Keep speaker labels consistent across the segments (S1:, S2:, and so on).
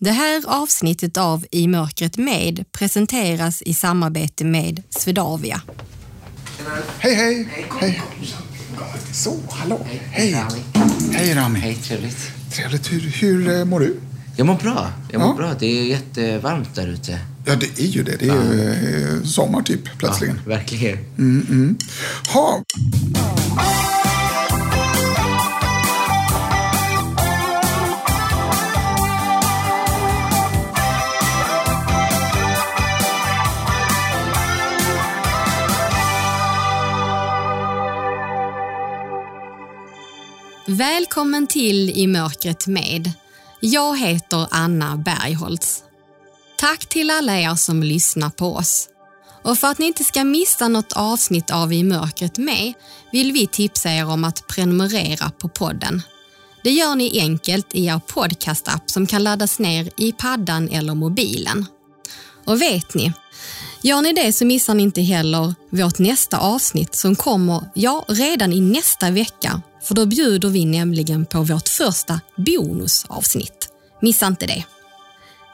S1: Det här avsnittet av I mörkret med presenteras i samarbete med Swedavia.
S2: Hej, hej! Hej! Så, hallå! Hej!
S3: Rami.
S2: Hej Rami!
S3: Hej, trevligt.
S2: Trevligt. Hur, hur eh, mår du?
S3: Jag mår bra. Jag mår
S2: Ja.
S3: bra. Det är jättevarmt där ute.
S2: Ja, det är ju det. Det är ju eh, sommar typ, plötsligen.
S3: Ja, verkligen.
S2: Mm, mm. Ha.
S1: Välkommen till I mörkret med. Jag heter Anna Bergholtz. Tack till alla er som lyssnar på oss. Och för att ni inte ska missa något avsnitt av I mörkret med vill vi tipsa er om att prenumerera på podden. Det gör ni enkelt i er podcastapp som kan laddas ner i paddan eller mobilen. Och vet ni, gör ni det så missar ni inte heller vårt nästa avsnitt som kommer, ja, redan i nästa vecka. För då bjuder vi nämligen på vårt första bonusavsnitt. Missa inte det.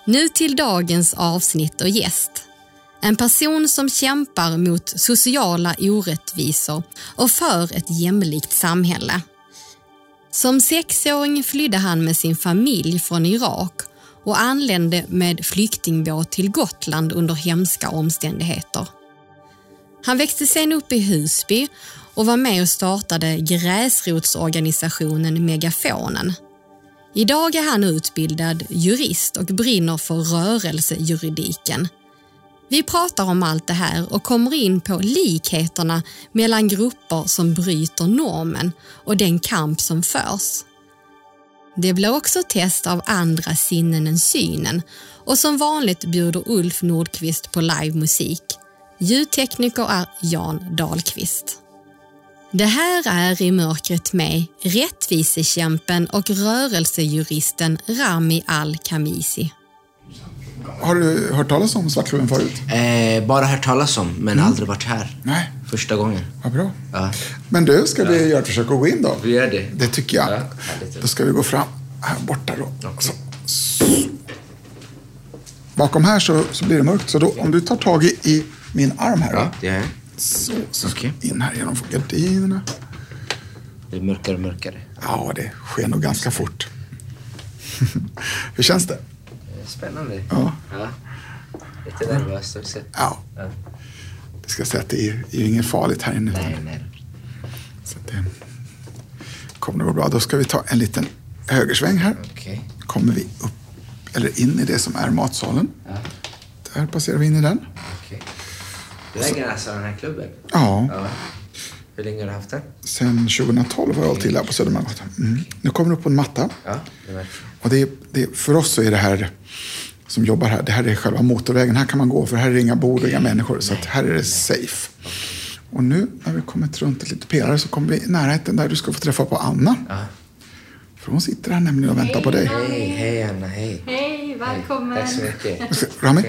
S1: Nu till dagens avsnitt och gäst. En person som kämpar mot sociala orättvisor och för ett jämlikt samhälle. Som sexåring flydde han med sin familj från Irak och anlände med flyktingbåt till Gotland under hemska omständigheter. Han växte sen upp i Husby och var med och startade gräsrotsorganisationen Megafonen. Idag är han utbildad jurist och brinner för rörelsejuridiken. Vi pratar om allt det här och kommer in på likheterna mellan grupper som bryter normen och den kamp som förs. Det blir också test av andra sinnen än synen och som vanligt bjuder Ulf Nordqvist på livemusik. Ljudtekniker är Jan Dahlqvist. Det här är I mörkret med rättvisekämpen och rörelsejuristen Rami Al-Khamisi.
S2: Har du hört talas om Svartklubben förut?
S3: Eh, bara hört talas om, men aldrig varit här.
S2: Nej.
S3: Första gången.
S2: Vad bra.
S3: Ja.
S2: Men du, ska vi göra ett försök att gå in då?
S3: Vi gör det.
S2: Det tycker jag.
S3: Ja.
S2: Då ska vi gå fram här borta då.
S3: Okej.
S2: Så. Bakom här så, så blir det mörkt. Så då, om du tar tag i, i min arm här.
S3: Ja, det är
S2: så, så
S3: Okej.
S2: in här genom gardinerna.
S3: Det är mörkare och mörkare.
S2: Ja, det sker nog ganska fort. Hur känns det?
S3: Eh, Spännande.
S2: Ja.
S3: ja. Lite nervöst också.
S2: Ja,
S3: Ja.
S2: Det ska säga att det är, är inget farligt här inne.
S3: Nej, nej.
S2: Så det kommer att gå bra. Då ska vi ta en liten högersväng här.
S3: Okej.
S2: Kommer vi upp, eller in i det som är matsalen.
S3: Ja.
S2: Där passerar vi in i den.
S3: Okej. Du äger alltså den här klubben?
S2: Ja,
S3: Ja. Hur länge har du haft den?
S2: sen 2012 har jag hållit till här på Södermalmsgatan. Mm. Nu kommer du upp på en matta.
S3: Ja, det märks.
S2: Och det är, det är, för oss så är det här som jobbar här, det här är själva motorvägen. Här kan man gå för här är inga bord och inga människor. Så att här är det safe. Och nu när vi kommit runt ett litet pelare så kommer vi i närheten där du ska få träffa på Anna.
S3: Ja.
S2: För hon sitter här nämligen och väntar på dig.
S3: Hej, hej Anna, hej.
S1: Hej, välkommen!
S3: Tack så mycket.
S2: Jag ska- Rami,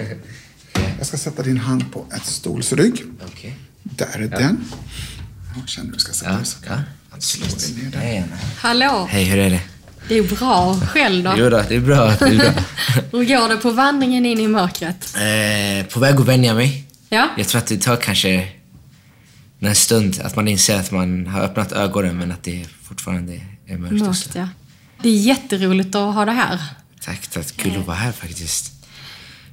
S2: jag ska sätta din hand på ett stols rygg.
S3: Okej.
S2: Där är den. Ja, känner du ska sätta
S3: Ja,
S2: dig så kan
S3: ja.
S2: där.
S3: Hej Anna.
S1: Hallå!
S3: Hej, hur är det?
S1: Det är bra. Själv då?
S3: Jo då, det är bra. Det är bra.
S1: Hur går det på vandringen in i mörkret?
S3: eh, på väg att vänja mig.
S1: Ja?
S3: Jag tror att det tar kanske en stund att man inser att man har öppnat ögonen men att det fortfarande är mörkt.
S1: Mörkt, ja. Det är jätteroligt att ha det här.
S3: Tack, tack. Kul att vara här faktiskt.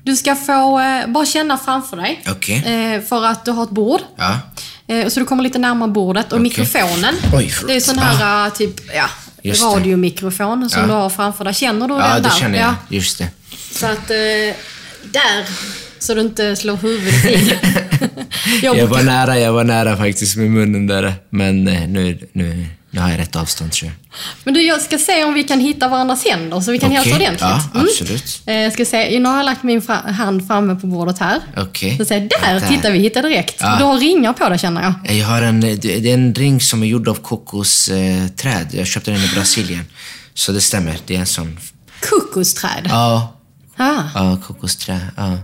S1: Du ska få eh, bara känna framför dig.
S3: Okej.
S1: Eh, för att du har ett bord.
S3: Ja.
S1: Eh, så du kommer lite närmare bordet. Och mikrofonen.
S3: Oj,
S1: det är sån här eh, typ, ja,
S3: Just det.
S1: radiomikrofon som
S3: Ja.
S1: du har framför dig. Känner du
S3: Ja,
S1: den
S3: det
S1: där?
S3: känner jag.
S1: Ja.
S3: Just det.
S1: Så att, eh, där. Så du inte slår huvudet in. jag
S3: Jag var nära, jag var nära faktiskt med munnen där. Men eh, nu, nu, har jag rätt avstånd tror jag.
S1: Men du, jag ska se om vi kan hitta varandras händer så vi kan
S3: Okej,
S1: hälsa ordentligt.
S3: ja, absolut.
S1: Eh, Jag ska se, nu har jag lagt min fra- hand framme på bordet här.
S3: Okej.
S1: Så säger där,
S3: Där.
S1: titta vi hittar direkt.
S3: Ja.
S1: Du har ringar på dig känner jag.
S3: Jag har en, det är en ring som är gjord av kokosträd. Eh, träd. jag köpte den i Brasilien. Så det stämmer, det är en sån.
S1: Kokosträd.
S3: Ja,
S1: Ah.
S3: ja kokosträd. Ja.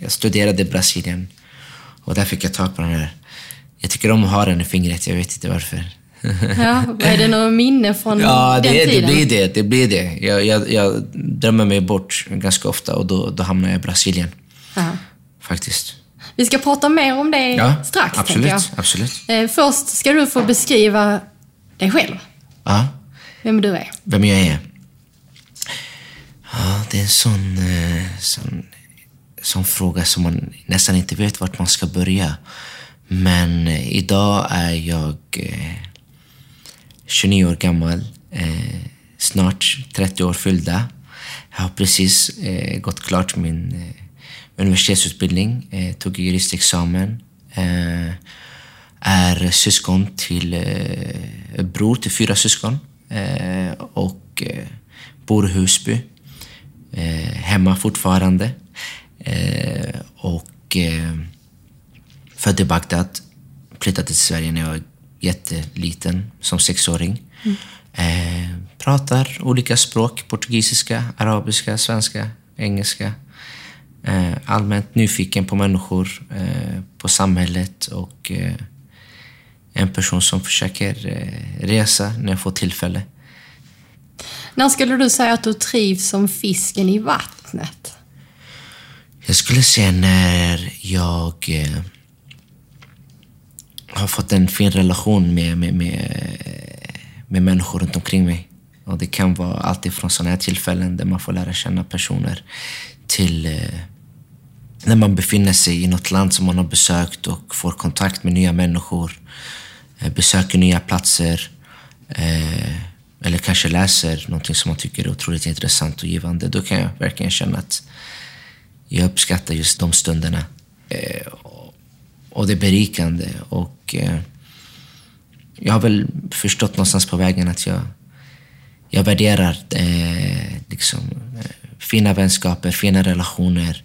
S3: Jag studerade i Brasilien och där fick jag tag på den här. Jag tycker om att ha den i fingret, jag vet inte varför.
S1: Ja, är det något minne från
S3: Ja,
S1: den
S3: det, det
S1: tiden?
S3: blir det. det, blir det. Jag, jag, jag drömmer mig bort ganska ofta och då, då hamnar jag i Brasilien.
S1: Ja.
S3: Faktiskt.
S1: Vi ska prata mer om det
S3: Ja,
S1: strax,
S3: absolut.
S1: jag.
S3: absolut.
S1: Eh, först ska du få beskriva dig själv,
S3: Ja,
S1: vem du är.
S3: vem jag är? Ja, det är en sån, eh, sån, sån fråga som man nästan inte vet vart man ska börja. Men eh, idag är jag 29 år gammal. Eh, snart 30 år fyllda. Jag har precis eh, gått klart min eh, universitetsutbildning. Eh, tog juristexamen. Eh, är syskon till eh, bror till fyra syskon. Eh, och eh, bor i Husby. Eh, hemma fortfarande. Eh, och eh, född i Bagdad. Flyttade till Sverige när jag jätteliten, som sexåring. Eh, pratar olika språk. Portugisiska, arabiska, svenska, engelska. Eh, allmänt nyfiken på människor, eh, på samhället och eh, en person som försöker eh, resa när jag får tillfälle.
S1: När skulle du säga att du trivs som fisken i vattnet?
S3: Jag skulle säga när jag eh, har fått en fin relation med, med, med, med människor runt omkring mig. Och det kan vara allt ifrån sådana här tillfällen där man får lära känna personer till eh, när man befinner sig i något land som man har besökt och får kontakt med nya människor, eh, besöker nya platser eh, eller kanske läser någonting som man tycker är otroligt intressant och givande. Då kan jag verkligen känna att jag uppskattar just de stunderna. Eh, och- det är berikande. Och eh, jag har väl förstått någonstans på vägen att jag, jag värderar eh, liksom, eh, fina vänskaper, fina relationer.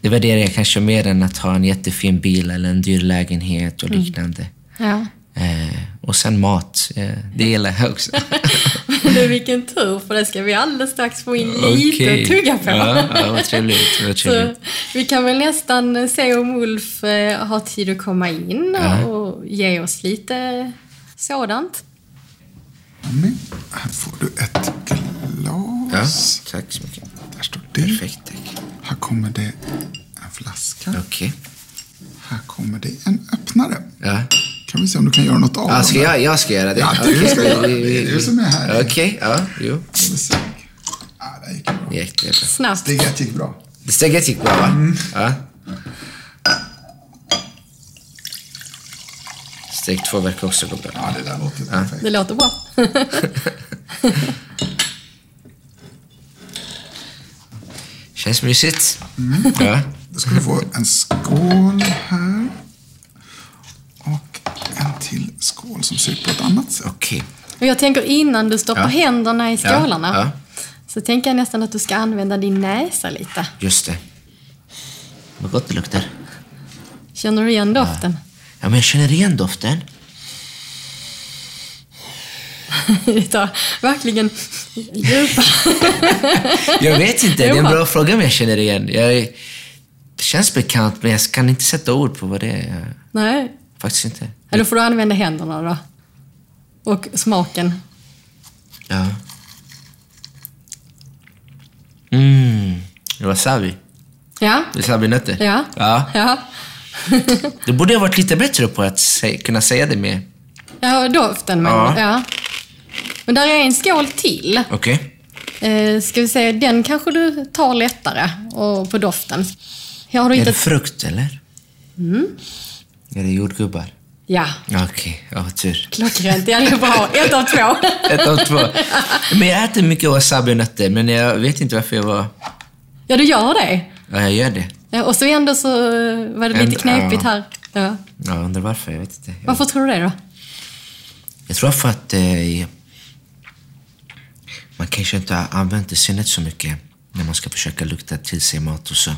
S3: Det värderar jag kanske mer än att ha en jättefin bil eller en dyr lägenhet och liknande.
S1: Ja.
S3: Eh, och sen mat, eh, det gillar jag också.
S1: Du, vilken tur, för det ska vi alldeles strax få in lite
S3: Okej.
S1: att tugga på.
S3: Ja, ja, vad trevligt. Vad
S1: Så
S3: trevligt.
S1: vi kan väl nästan se om Ulf eh, har tid att komma in
S3: Ja.
S1: och ge oss lite sådant.
S2: Mami, här får du ett
S3: Ja,
S2: glas.
S3: tack så mycket.
S2: Där står det.
S3: Perfekt, tack.
S2: Här kommer det en flaska.
S3: Okej.
S2: Här kommer det en öppnare.
S3: Ja.
S2: Kan vi se om du kan göra något av
S3: Ja, ska jag, jag ska göra det?
S2: Ja, du
S3: Okej,
S2: ska göra det. är du som är här.
S3: Okej, ja, jo.
S2: Ja, det gick bra.
S3: Jättebra.
S1: Snabbt.
S2: Steg ett gick bra.
S3: Det steget gick bra, va?
S2: Mm.
S3: Ja. Steg två verkar också gå bra.
S2: Ja, det där låter perfekt.
S1: Det låter bra.
S3: Känns mysigt.
S2: Mm.
S3: Ja.
S2: Då ska du få en skål här. En till skål som ser ut på ett annat sätt.
S3: Okej.
S1: Och jag tänker innan du stoppar
S3: Ja.
S1: händerna i skålarna
S3: Ja, ja.
S1: så tänker jag nästan att du ska använda din näsa lite.
S3: Just det. Vad gott det luktar.
S1: Känner du igen doften?
S3: Ja, men jag känner igen doften.
S1: Vi tar verkligen djupa...
S3: Jag vet inte, det är en bra fråga om jag känner igen. Jag, är- det känns bekant, men jag kan inte sätta ord på vad det är.
S1: Nej,
S3: Faktiskt inte.
S1: Eller får du använda händerna då. Och smaken.
S3: Ja. Mm. Wasabi.
S1: Ja,
S3: Wasabinötter.
S1: ja,
S3: ja.
S1: ja.
S3: Du borde ha varit lite bättre på att sä- kunna säga det med...
S1: Ja, doften men
S3: Ja.
S1: ja. Men där är en skål till.
S3: Okej.
S1: Eh, ska vi se, den kanske du tar lättare och på doften. Här har du
S3: Är
S1: inte...
S3: det frukt, eller? Mm. Är det jordgubbar?
S1: Ja,
S3: Ja, Okej, ja, tur.
S1: klockrent. Ja, det är bra. Ett av två.
S3: Ett av två. Men jag äter mycket wasabinötter, men jag vet inte varför jag var...
S1: Ja, du gör det.
S3: Ja, jag gör det.
S1: Ja, och så ändå så var det lite knepigt
S3: ja.
S1: här. Ja.
S3: Jag undrar varför, jag vet inte. Jag,
S1: Varför tror du det då?
S3: jag tror för att eh, man kanske inte har använt sinnet så mycket när man ska försöka lukta till sig mat och så.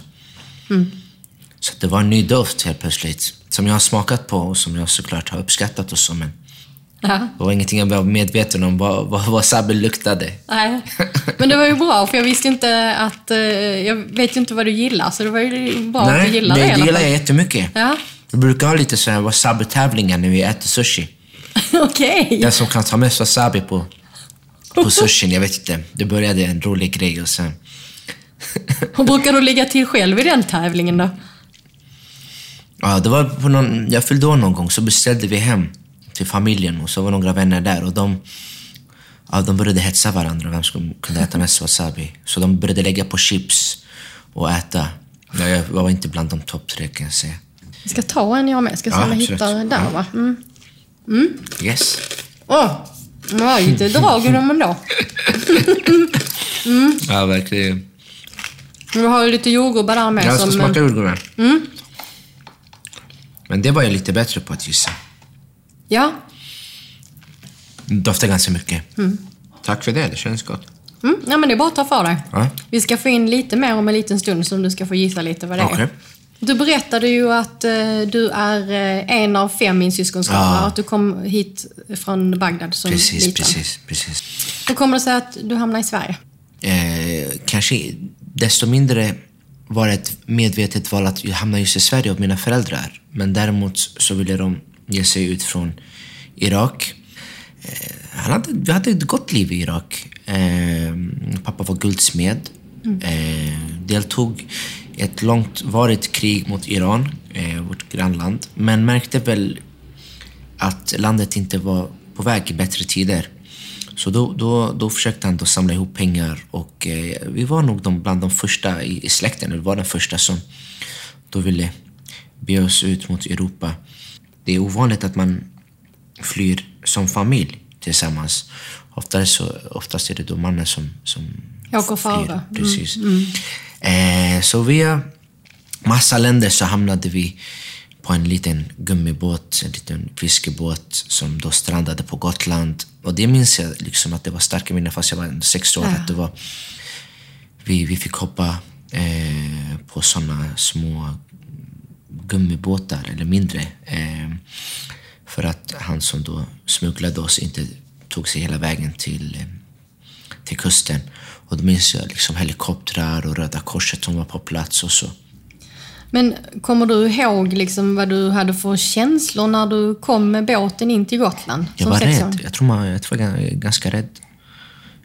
S3: Så att det var en ny doft helt plötsligt, som jag har smakat på och som jag såklart har uppskattat och så, men
S1: Ja.
S3: det var ingenting jag var medveten om vad, vad wasabi luktade.
S1: Nej. Men det var ju bra, för jag visste inte att... eh, Jag vet ju inte vad du gillar, så det var ju bra att
S3: Nej,
S1: du gillar
S3: det,
S1: i
S3: det gillar jag jättemycket.
S1: Ja.
S3: Vi brukar ha lite så här wasabi-tävlingar när vi äter sushi.
S1: Okej.
S3: Den som kan ta mest wasabi på, på sushin, jag vet inte. Det började en rolig grej och sen...
S1: Hur brukar du ligga till själv i den tävlingen då?
S3: Ja, det var på någon, jag fyllde år någon gång, så beställde vi hem till familjen och så var några vänner där och de, ja, de började hetsa varandra vem som kunde äta mest wasabi. Så de började lägga på chips och äta. Ja, Jag var inte bland de topp tre kan jag säga.
S1: Jag ska ta en jag med. Ska se
S3: Ja,
S1: om jag hittar där va? Mm.
S3: Yes.
S1: Åh! Ja, lite drag i dem ändå.
S3: Ja, verkligen.
S1: Vi har lite jordgubbar där med.
S3: Jag ska
S1: som,
S3: smaka jordgubbar. Men det var jag lite bättre på att gissa.
S1: Ja.
S3: Det doftar ganska mycket. Tack för det, det känns gott.
S1: Mm. ja, men det är bara att ta för dig.
S3: Ja.
S1: Vi ska få in lite mer om en liten stund som du ska få gissa lite vad det är.
S3: Okej.
S1: Du berättade ju att eh, du är eh, en av fem i.
S3: Ja.
S1: Att du kom hit från Bagdad som
S3: Precis,
S1: liten.
S3: precis, precis.
S1: Hur kommer det sig att du hamnade i Sverige?
S3: Eh, kanske desto mindre var det ett medvetet val att jag hamna just i Sverige av mina föräldrar. Men däremot så ville de ge sig ut från Irak. Eh, han hade, vi hade ett gott liv i Irak. Eh, pappa var guldsmed. Eh, deltog i ett långvarigt krig mot Iran, vårt grannland. Men märkte väl att landet inte var på väg i bättre tider. Så då, då, då försökte han då samla ihop pengar och eh, vi var nog de, bland de första i, i släkten, eller var den första som då ville be oss ut mot Europa. Det är ovanligt att man flyr som familj tillsammans. Oftast, så, oftast är det då mannen som, som
S1: Åker
S3: flyr.
S1: före. Mm,
S3: Precis. Eh, så via massa länder så hamnade vi på en liten gummibåt, en liten fiskebåt som då strandade på Gotland. Och det minns jag liksom att det var starka minnen fast jag var sex år.
S1: Ja.
S3: Att det var, vi, vi fick hoppa eh, på såna små gummibåtar, eller mindre. Eh, för att han som då smugglade oss inte tog sig hela vägen till, eh, till kusten. Och då minns jag liksom helikoptrar och Röda Korset som var på plats och så.
S1: Men kommer du ihåg liksom vad du hade för känslor när du kom med båten in till Gotland?
S3: Jag var
S1: sexåring?
S3: rädd. Jag tror, man, jag var ganska rädd.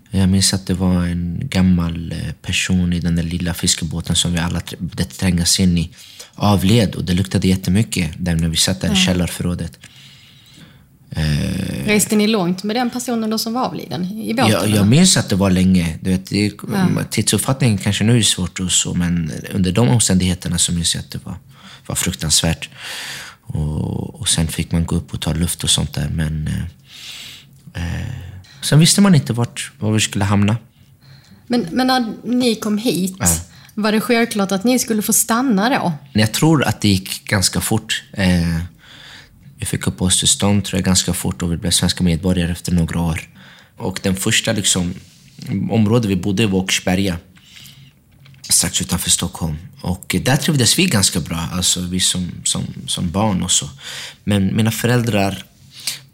S3: Jag minns att det var en gammal eh, person i den där lilla fiskebåten som vi alla tr- började trängas in i. Avled och det luktade jättemycket där när vi satt där i källarförrådet. Eh,
S1: Reste ni långt med den personen då som var avliden i båten?
S3: Jag, jag minns att det var länge. Du vet, det, Tidsuppfattningen kanske nu är svårt och så, men under de omständigheterna så minns jag att det var, var fruktansvärt. Och, och sen fick man gå upp och ta luft och sånt där. Men eh, eh, sen visste man inte vart, var vi skulle hamna.
S1: Men, men när ni kom hit,
S3: Ja.
S1: var det självklart att ni skulle få stanna då?
S3: Jag tror att det gick ganska fort. Eh, vi fick uppehållstillstånd tror jag ganska fort och vi blev svenska medborgare efter några år. Och den första liksom, området vi bodde i var Åkersberga. Strax utanför Stockholm. Och där trivdes vi ganska bra, alltså vi som, som, som barn och så. Men mina föräldrar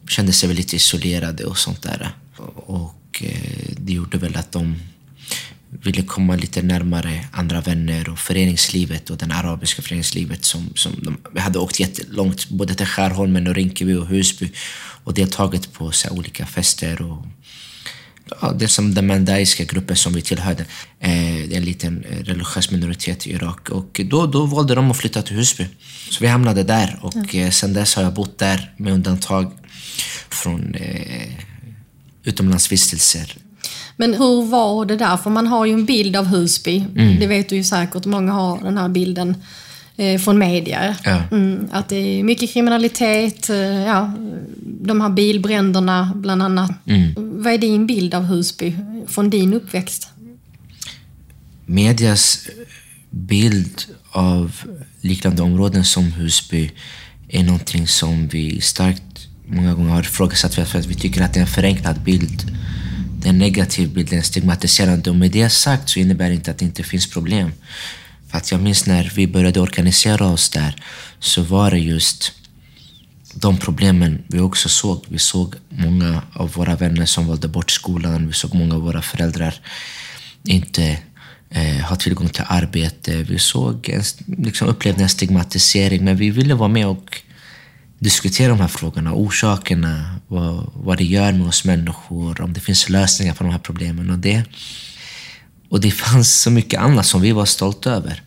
S3: kände sig väl lite isolerade och sånt där. Och eh, det gjorde väl att de ville komma lite närmare andra vänner och föreningslivet och det arabiska föreningslivet. Som, som de, vi hade åkt jättelångt, både till Skärholmen och Rinkeby och Husby och deltagit på så olika fester. och ja, Det som den mandaiska gruppen som vi tillhörde, eh, en liten eh, religiös minoritet i Irak. Och då, då valde de att flytta till Husby. Så vi hamnade där och eh, sen dess har jag bott där med undantag från eh, utomlandsvistelser.
S1: Men hur var det där? För man har ju en bild av Husby.
S3: Mm.
S1: Det vet du ju säkert. Många har den här bilden eh, från media.
S3: Ja.
S1: Mm, att det är mycket kriminalitet, eh, ja, de här bilbränderna bland annat.
S3: Mm.
S1: Vad är din bild av Husby från din uppväxt?
S3: Medias bild av liknande områden som Husby är någonting som vi starkt många gånger har ifrågasatt för att vi tycker att det är en förenklad bild. Det är en negativ bild, är en stigmatiserande. Och med det sagt så innebär det inte att det inte finns problem. För att jag minns när vi började organisera oss där så var det just de problemen vi också såg. Vi såg många av våra vänner som valde bort skolan. Vi såg många av våra föräldrar inte eh, ha tillgång till arbete. Vi såg en, liksom upplevde en stigmatisering, men vi ville vara med och diskutera de här frågorna, orsakerna, vad, vad det gör med oss människor, om det finns lösningar på de här problemen. Och det, och det fanns så mycket annat som vi var stolta över.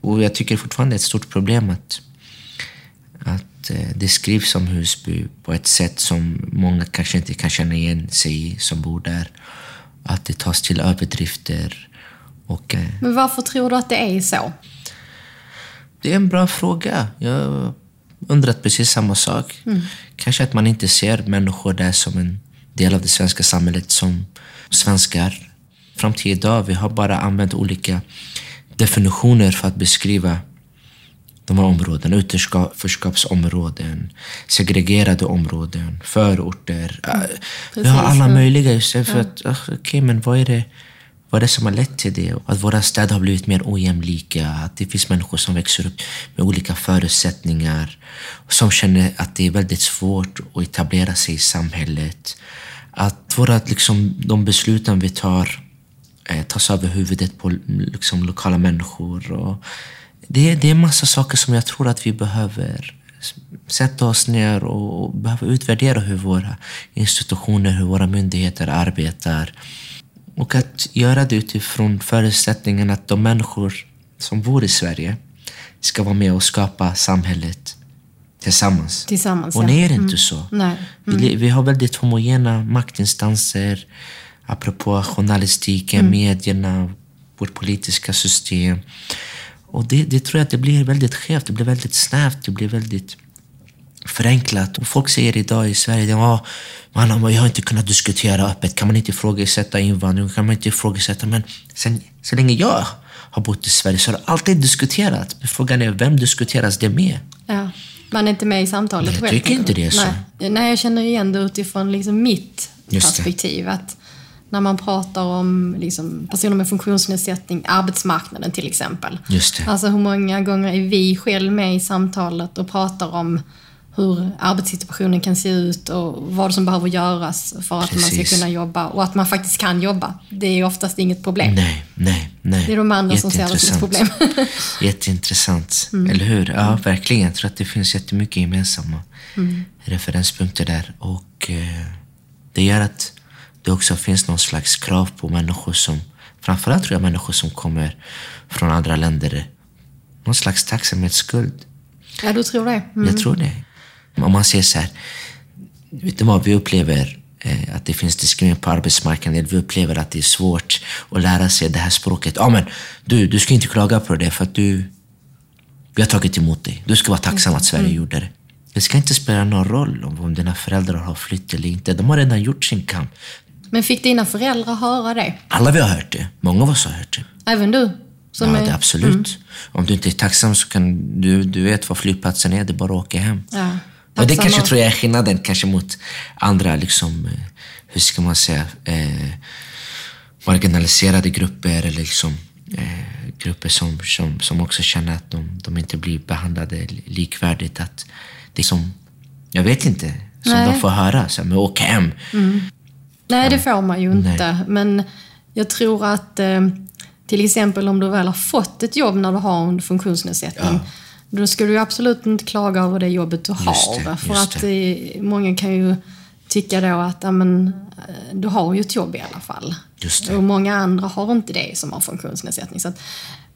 S3: Och jag tycker fortfarande det är ett stort problem att, att eh, det skrivs om Husby på ett sätt som många kanske inte kan känna igen sig i som bor där. Att det tas till överdrifter. Och, eh,
S1: Men varför tror du att det är så?
S3: det är en bra fråga. Jag undrat precis samma sak. Kanske att man inte ser människor där som en del av det svenska samhället som svenskar. Fram till idag, vi har bara använt olika definitioner för att beskriva de här områdena. Utanförskapsområden, segregerade områden, förorter. Äh, vi har alla möjliga istället för att, okej men vad är det vad är det som har lett till det? Att våra städer har blivit mer ojämlika. Att det finns människor som växer upp med olika förutsättningar. Som känner att det är väldigt svårt att etablera sig i samhället. Att våra, liksom, de besluten vi tar eh, tas över huvudet på liksom, lokala människor. Och det, det är en massa saker som jag tror att vi behöver sätta oss ner och behöver utvärdera hur våra institutioner, hur våra myndigheter arbetar. Och att göra det utifrån förutsättningen att de människor som bor i Sverige ska vara med och skapa samhället tillsammans.
S1: Tillsammans,
S3: och
S1: ja.
S3: det är inte så.
S1: Nej.
S3: Vi, vi har väldigt homogena maktinstanser, apropå journalistiken, medierna, vårt politiska system. Och det, det tror jag att det blir väldigt skevt, det blir väldigt snävt, det blir väldigt förenklat. Och folk säger idag i Sverige att ja, man har inte kunnat diskutera öppet. Kan man inte ifrågasätta invandring? Kan man inte ifrågasätta? Men sen, så länge jag har bott i Sverige så har det alltid diskuterats. Men frågan är, vem diskuteras det med?
S1: Ja. Man är inte med i samtalet
S3: jag tycker inte det är så.
S1: Nej. Nej, jag känner igen det utifrån liksom mitt perspektiv. Att när man pratar om liksom, personer med funktionsnedsättning, arbetsmarknaden till exempel.
S3: Just det.
S1: Alltså hur många gånger är vi själv med i samtalet och pratar om hur arbetssituationen kan se ut och vad som behöver göras för att man ska
S3: Precis.
S1: kunna jobba och att man faktiskt kan jobba. Det är oftast inget problem.
S3: Nej, nej, nej.
S1: Det är de andra som ser det som ett problem.
S3: Jätteintressant. Jätteintressant. Eller hur? Ja, verkligen. Jag tror att det finns jättemycket gemensamma referenspunkter där. Och eh, det gör att det också finns någon slags krav på människor som, framförallt tror jag människor som kommer från andra länder, någon slags tacksamhetsskuld.
S1: Ja, du tror det? Mm.
S3: Jag tror det. Om man säger så här, vet du vad, vi upplever eh, att det finns diskriminering på arbetsmarknaden. Vi upplever att det är svårt att lära sig det här språket. Ja, men du, du ska inte klaga på det för att du, vi har tagit emot dig. Du ska vara tacksam att Sverige gjorde det. Det ska inte spela någon roll om, om dina föräldrar har flytt eller inte. De har redan gjort sin kamp.
S1: Men fick dina föräldrar höra det?
S3: Alla vi har hört det. Många av oss har hört det.
S1: Även du? Som
S3: ja,
S1: är-
S3: det absolut. Om du inte är tacksam så kan du, du vet var flygplatsen är. Det är bara att åka hem.
S1: Ja.
S3: Och det kanske tror jag är skillnaden kanske mot andra, liksom, eh, hur ska man säga, eh, marginaliserade grupper eller liksom, eh, grupper som, som, som också känner att de, de inte blir behandlade likvärdigt. Att det som, jag vet inte, som
S1: Nej.
S3: de får höra. Så här, men åk hem.
S1: Nej, det får man ju
S3: Nej.
S1: inte. Men jag tror att eh, till exempel om du väl har fått ett jobb när du har en funktionsnedsättning. Då ska du ju absolut inte klaga över det jobbet du har.
S3: det,
S1: för att eh, många kan ju tycka då att ja, men, eh, du har ju ett jobb i alla fall.
S3: Det.
S1: Och många andra har inte det som har funktionsnedsättning. Så att,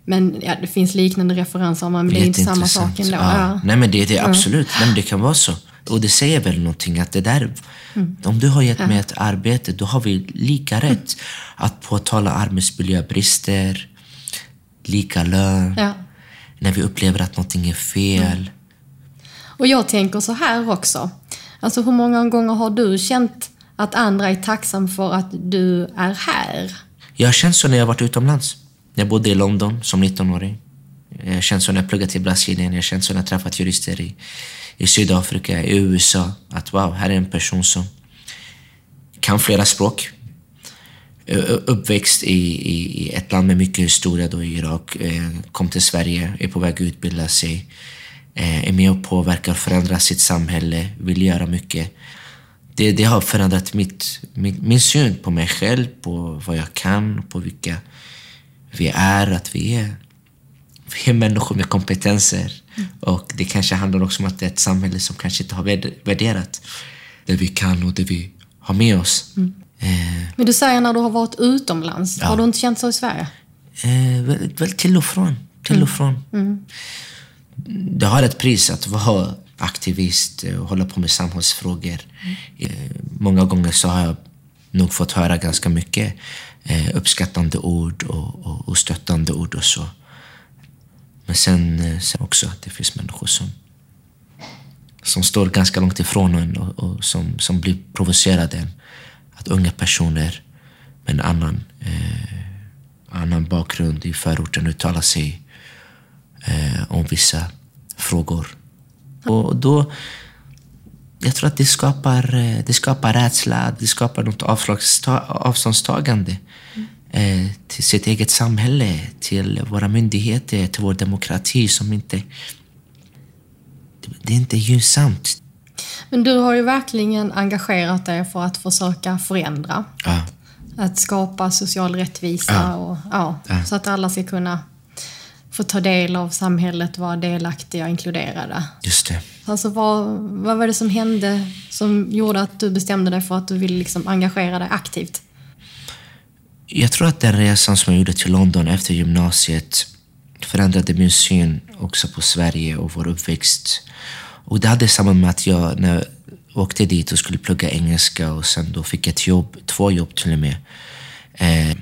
S1: men ja, det finns liknande referenser, men det är inte samma sak ändå.
S3: Ja.
S1: Ja.
S3: Nej men det, det är absolut, Nej, men det kan vara så. Och det säger väl någonting att det där,
S1: Mm.
S3: om du har gett mig ett arbete, då har vi lika rätt att påtala arbetsmiljöbrister, lika lön,
S1: Ja.
S3: När vi upplever att någonting är fel.
S1: Och jag tänker så här också. Alltså hur många gånger har du känt att andra är tacksam för att du är här?
S3: Jag har känt så när jag varit utomlands. Jag bodde i London som 19-åring. Jag har känt så när jag pluggat i Brasilien. Jag har känt så när jag träffat jurister i, i Sydafrika, i USA. Att wow, här är en person som kan flera språk. Uppväxt i, i, ett land med mycket historia, då i Irak. Eh, Kom till Sverige, är på väg att utbilda sig. eh, Är med och påverkar och förändrar sitt samhälle, vill göra mycket. Det, det har förändrat mitt, min, min syn på mig själv, på vad jag kan, på vilka vi är, att vi är vi är människor med kompetenser. Och det kanske handlar också om att det är ett samhälle som kanske inte har värderat det vi kan och det vi har med oss. Mm.
S1: Eh, Men du säger när du har varit utomlands, ja. har du inte känt så i Sverige?
S3: Eh, väl, väl, till och från. Till och från. Mm. Mm. Det har ett pris att vara aktivist och hålla på med samhällsfrågor. Mm. Många gånger så har jag nog fått höra ganska mycket eh, uppskattande ord och, och, och stöttande ord och så. Men sen, eh, sen också att det finns människor som, som står ganska långt ifrån en och, och som, som blir provocerade. Att unga personer med en annan, eh, annan bakgrund i förorten uttalar sig eh, om vissa frågor. Och då, jag tror att det skapar, eh, det skapar rädsla, det skapar något avståndstagande mm. till sitt eget samhälle, till våra myndigheter, till vår demokrati som inte... Det är inte gynnsamt.
S1: Men du har ju verkligen engagerat dig för att försöka förändra. Ja. Att skapa social rättvisa ja. Och, ja, ja. så att alla ska kunna få ta del av samhället, vara delaktiga och inkluderade.
S3: Just det.
S1: Alltså vad, vad var det som hände som gjorde att du bestämde dig för att du ville liksom engagera dig aktivt?
S3: Jag tror att den resan som jag gjorde till London efter gymnasiet förändrade min syn också på Sverige och vår uppväxt. Och det hade samband med att jag, när jag åkte dit och skulle plugga engelska och sen då fick ett jobb, två jobb till och med, eh,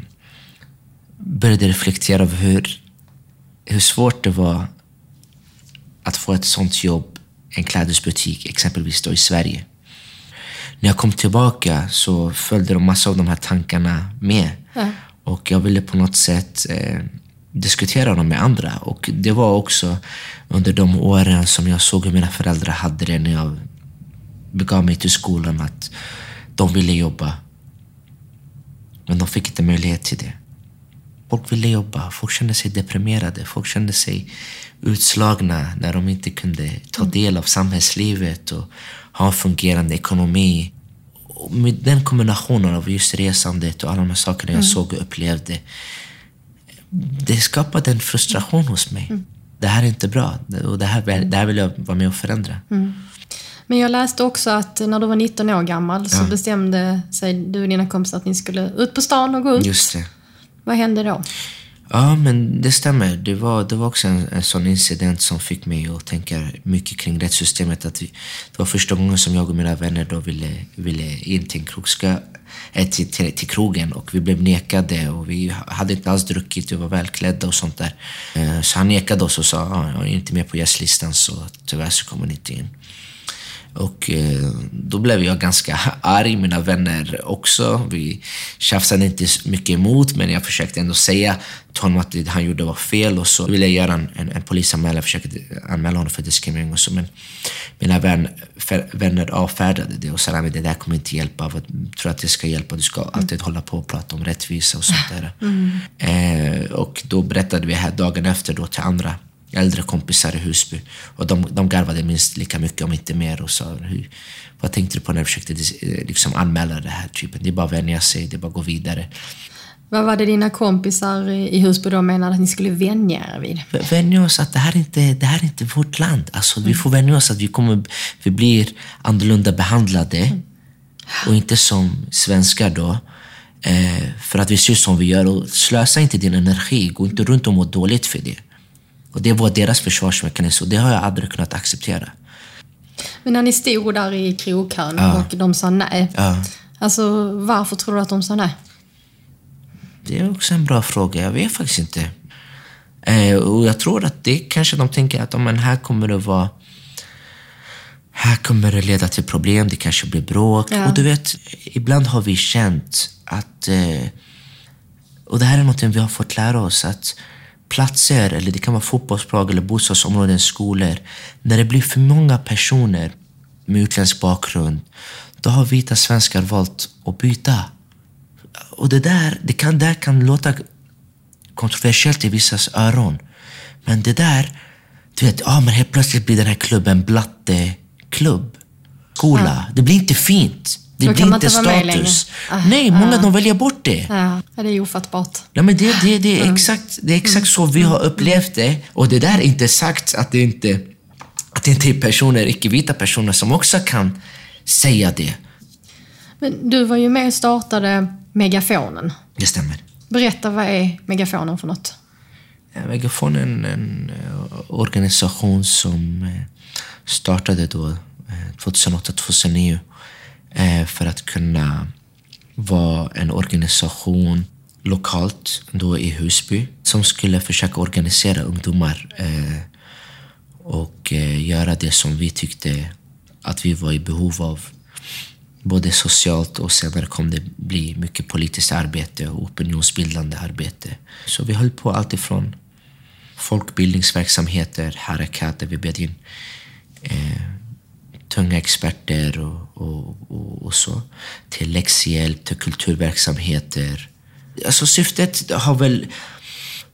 S3: började reflektera över hur hur svårt det var att få ett sånt jobb en klädesbutik, exempelvis då i Sverige. När jag kom tillbaka så följde de massa av de här tankarna med. Ja. Och jag ville på något sätt eh, diskutera dem med andra. Och det var också under de åren som jag såg hur mina föräldrar hade det när jag begav mig till skolan. Att de ville jobba. Men de fick inte möjlighet till det. Folk ville jobba, folk kände sig deprimerade, folk kände sig utslagna när de inte kunde ta mm. del av samhällslivet och ha en fungerande ekonomi. Och med den kombinationen av just resandet och alla de här sakerna jag mm. såg och upplevde, det skapade en frustration hos mig. Mm. Det här är inte bra och det här, det här vill jag vara med och förändra. Mm.
S1: Men jag läste också att när du var 19 år gammal så bestämde sig du och dina kompisar att ni skulle ut på stan och gå ut.
S3: Just det.
S1: Vad hände då?
S3: Ja, men det stämmer. Det var, det var också en, en sån incident som fick mig att tänka mycket kring rättssystemet. Att vi, det var första gången som jag och mina vänner då ville, ville in till, krogska, äh, till, till, till krogen och vi blev nekade och vi hade inte alls druckit, vi var välklädda och sånt där. Eh, så han nekade oss och sa ja, jag är inte med på gästlistan så tyvärr så kommer ni inte in. Och eh, då blev jag ganska arg, mina vänner också. Vi tjafsade inte mycket emot, men jag försökte ändå säga till honom att det han gjorde var fel. Och så ville jag göra en, en, en polisanmälan, jag försökte anmäla honom för diskriminering och så. Men mina vän, för, vänner avfärdade det och sa att det där kommer inte hjälpa. Jag tror att det ska hjälpa. Du ska alltid mm. hålla på och prata om rättvisa och sånt där. Mm. Eh, och då berättade vi här dagen efter då till andra äldre kompisar i Husby. Och de, de garvade minst lika mycket, om inte mer, och sa hur, vad tänkte du på när du försökte eh, liksom anmäla det här? Typen? Det är bara att vänja sig, det är bara att gå vidare.
S1: Vad var det dina kompisar i Husby då menade att ni skulle vänja er vid?
S3: Vänja oss att det här inte det här är inte vårt land. Alltså, mm. Vi får vänja oss att vi, kommer, vi blir annorlunda behandlade. Mm. Och inte som svenskar då. Eh, för att vi ser som vi gör. Och slösa inte din energi. Gå inte runt och må dåligt för det. Och det var deras försvarsmekanism och det har jag aldrig kunnat acceptera.
S1: Men när ni stod där i krogkön ja. och de sa nej. Ja. Alltså varför tror du att de sa nej?
S3: Det är också en bra fråga. Jag vet faktiskt inte. Eh, och jag tror att det kanske de tänker att men här kommer det vara här kommer det leda till problem, det kanske blir bråk. Ja. Och du vet, ibland har vi känt att... Eh, och det här är något vi har fått lära oss. att platser, eller det kan vara fotbollslag eller bostadsområden, skolor. När det blir för många personer med utländsk bakgrund, då har vita svenskar valt att byta. Och det där, det kan, där kan låta kontroversiellt i vissas öron. Men det där, du vet, ah, men helt plötsligt blir den här klubben blatteklubb. Skola. Ja. Det blir inte fint. Det
S1: Då
S3: blir inte
S1: inte
S3: status.
S1: Ah,
S3: Nej, många
S1: ah.
S3: de väljer bort det.
S1: Ja, det är ofattbart.
S3: Nej, men det, det, det är
S1: Mm.
S3: exakt, det är exakt så vi har upplevt det. Och det där är inte sagt att det inte, att det inte är personer, icke-vita personer som också kan säga det.
S1: Men du var ju med och startade Megafonen.
S3: Det stämmer.
S1: Berätta, vad är Megafonen för något?
S3: Eh, Megafon är en, eh, organisation som eh, startade då eh, 2008-2009 eh, Eh, för att kunna vara en organisation lokalt då i Husby som skulle försöka organisera ungdomar eh, och eh, göra det som vi tyckte att vi var i behov av. Både socialt och senare kom det bli mycket politiskt arbete och opinionsbildande arbete. Så vi höll på allt ifrån folkbildningsverksamheter, harakat där vi bjöd in eh, tunga experter och, och, och, och så, till läxhjälp, till kulturverksamheter. Alltså syftet har väl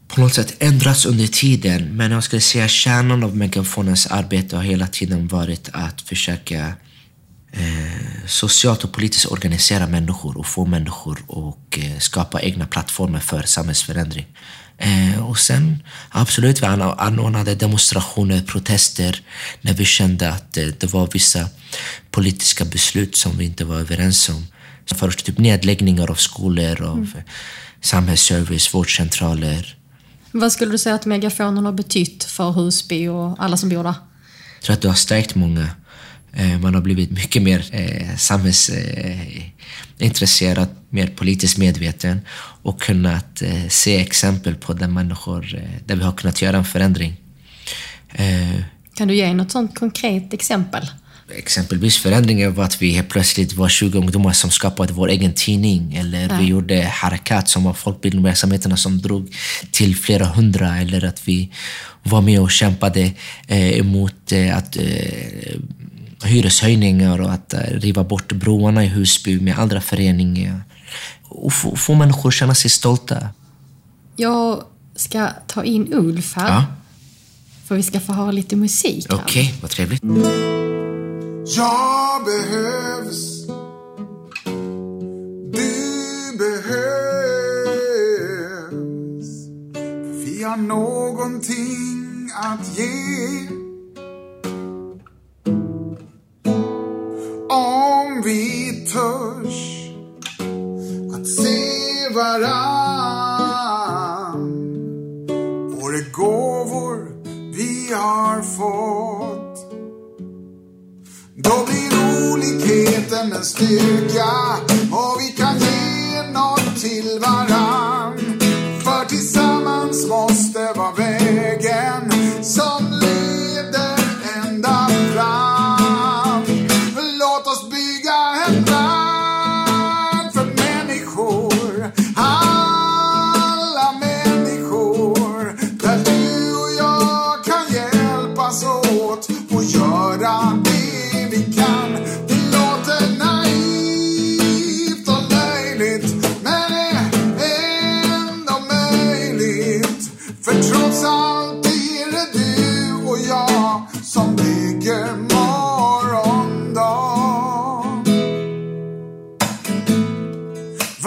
S3: på något sätt ändrats under tiden, men jag skulle säga kärnan av Megafonens arbete har hela tiden varit att försöka eh, socialt och politiskt organisera människor och få människor och eh, skapa egna plattformar för samhällsförändring. Eh, och sen absolut, vi anor- anordnade demonstrationer, protester när vi kände att eh, det var vissa politiska beslut som vi inte var överens om. Först typ nedläggningar av skolor, av eh, samhällsservice, vårdcentraler.
S1: Vad skulle du säga att Megafonen har betytt för Husby och alla som bor där?
S3: Jag tror att det har stärkt många. Eh, Man har blivit mycket mer eh, samhällsintresserad, mer politiskt medveten och kunnat eh, se exempel på där människor, eh, där vi har kunnat göra en förändring. Eh,
S1: Kan du ge något sånt konkret exempel?
S3: Exempelvis förändringen var att vi helt plötsligt var 20 ungdomar som skapade vår egen tidning. Eller vi gjorde Harakat som var folkbildningsverksamheterna som drog till flera hundra. Eller att vi var med och kämpade eh, emot eh, att eh, hyreshöjningar och att eh, riva bort broarna i Husby med andra föreningar. Och få, få människor känna sig stolta.
S1: Jag ska ta in Ulf här.
S3: Ja.
S1: För vi ska få höra lite musik.
S3: Okej, vad trevligt.
S2: Jag behövs. Du behövs. Vi har någonting att ge. Vi törs att se varann. och de gåvor vi har fått. Då blir olikheten en styrka och vi kan ge något till varann. För tillsammans måste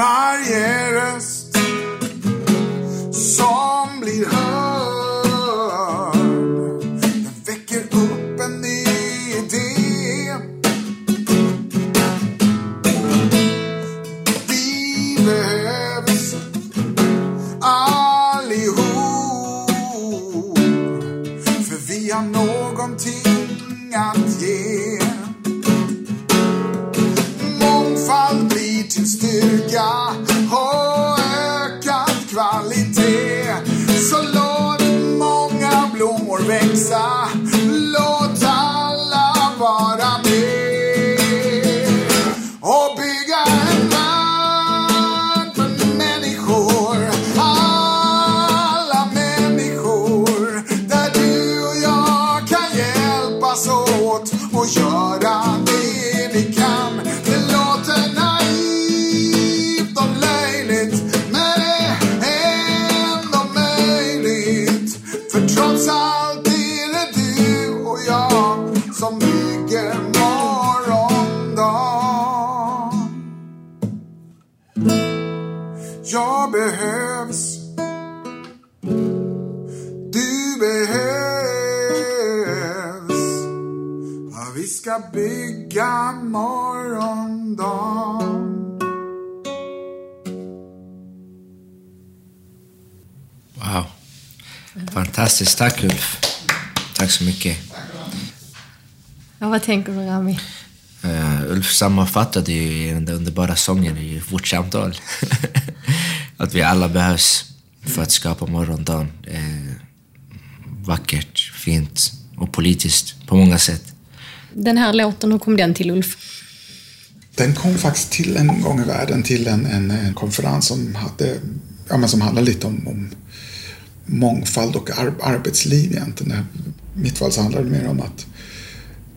S2: Varje röst
S3: Fantastiskt. Tack Ulf. Tack så mycket.
S1: Ja, vad tänker du Rami?
S3: Uh, Ulf sammanfattade ju den där underbara sången i vårt samtal. att vi alla behövs för att skapa morgondagen. Uh, vackert, fint och politiskt på många sätt.
S1: Den här låten, hur kom den till Ulf?
S2: Den kom faktiskt till en gång i världen till en, en, en konferens som, hade, ja, men som handlade lite om, om mångfald och ar arbetsliv egentligen. I mitt fall så handlar det mer om att,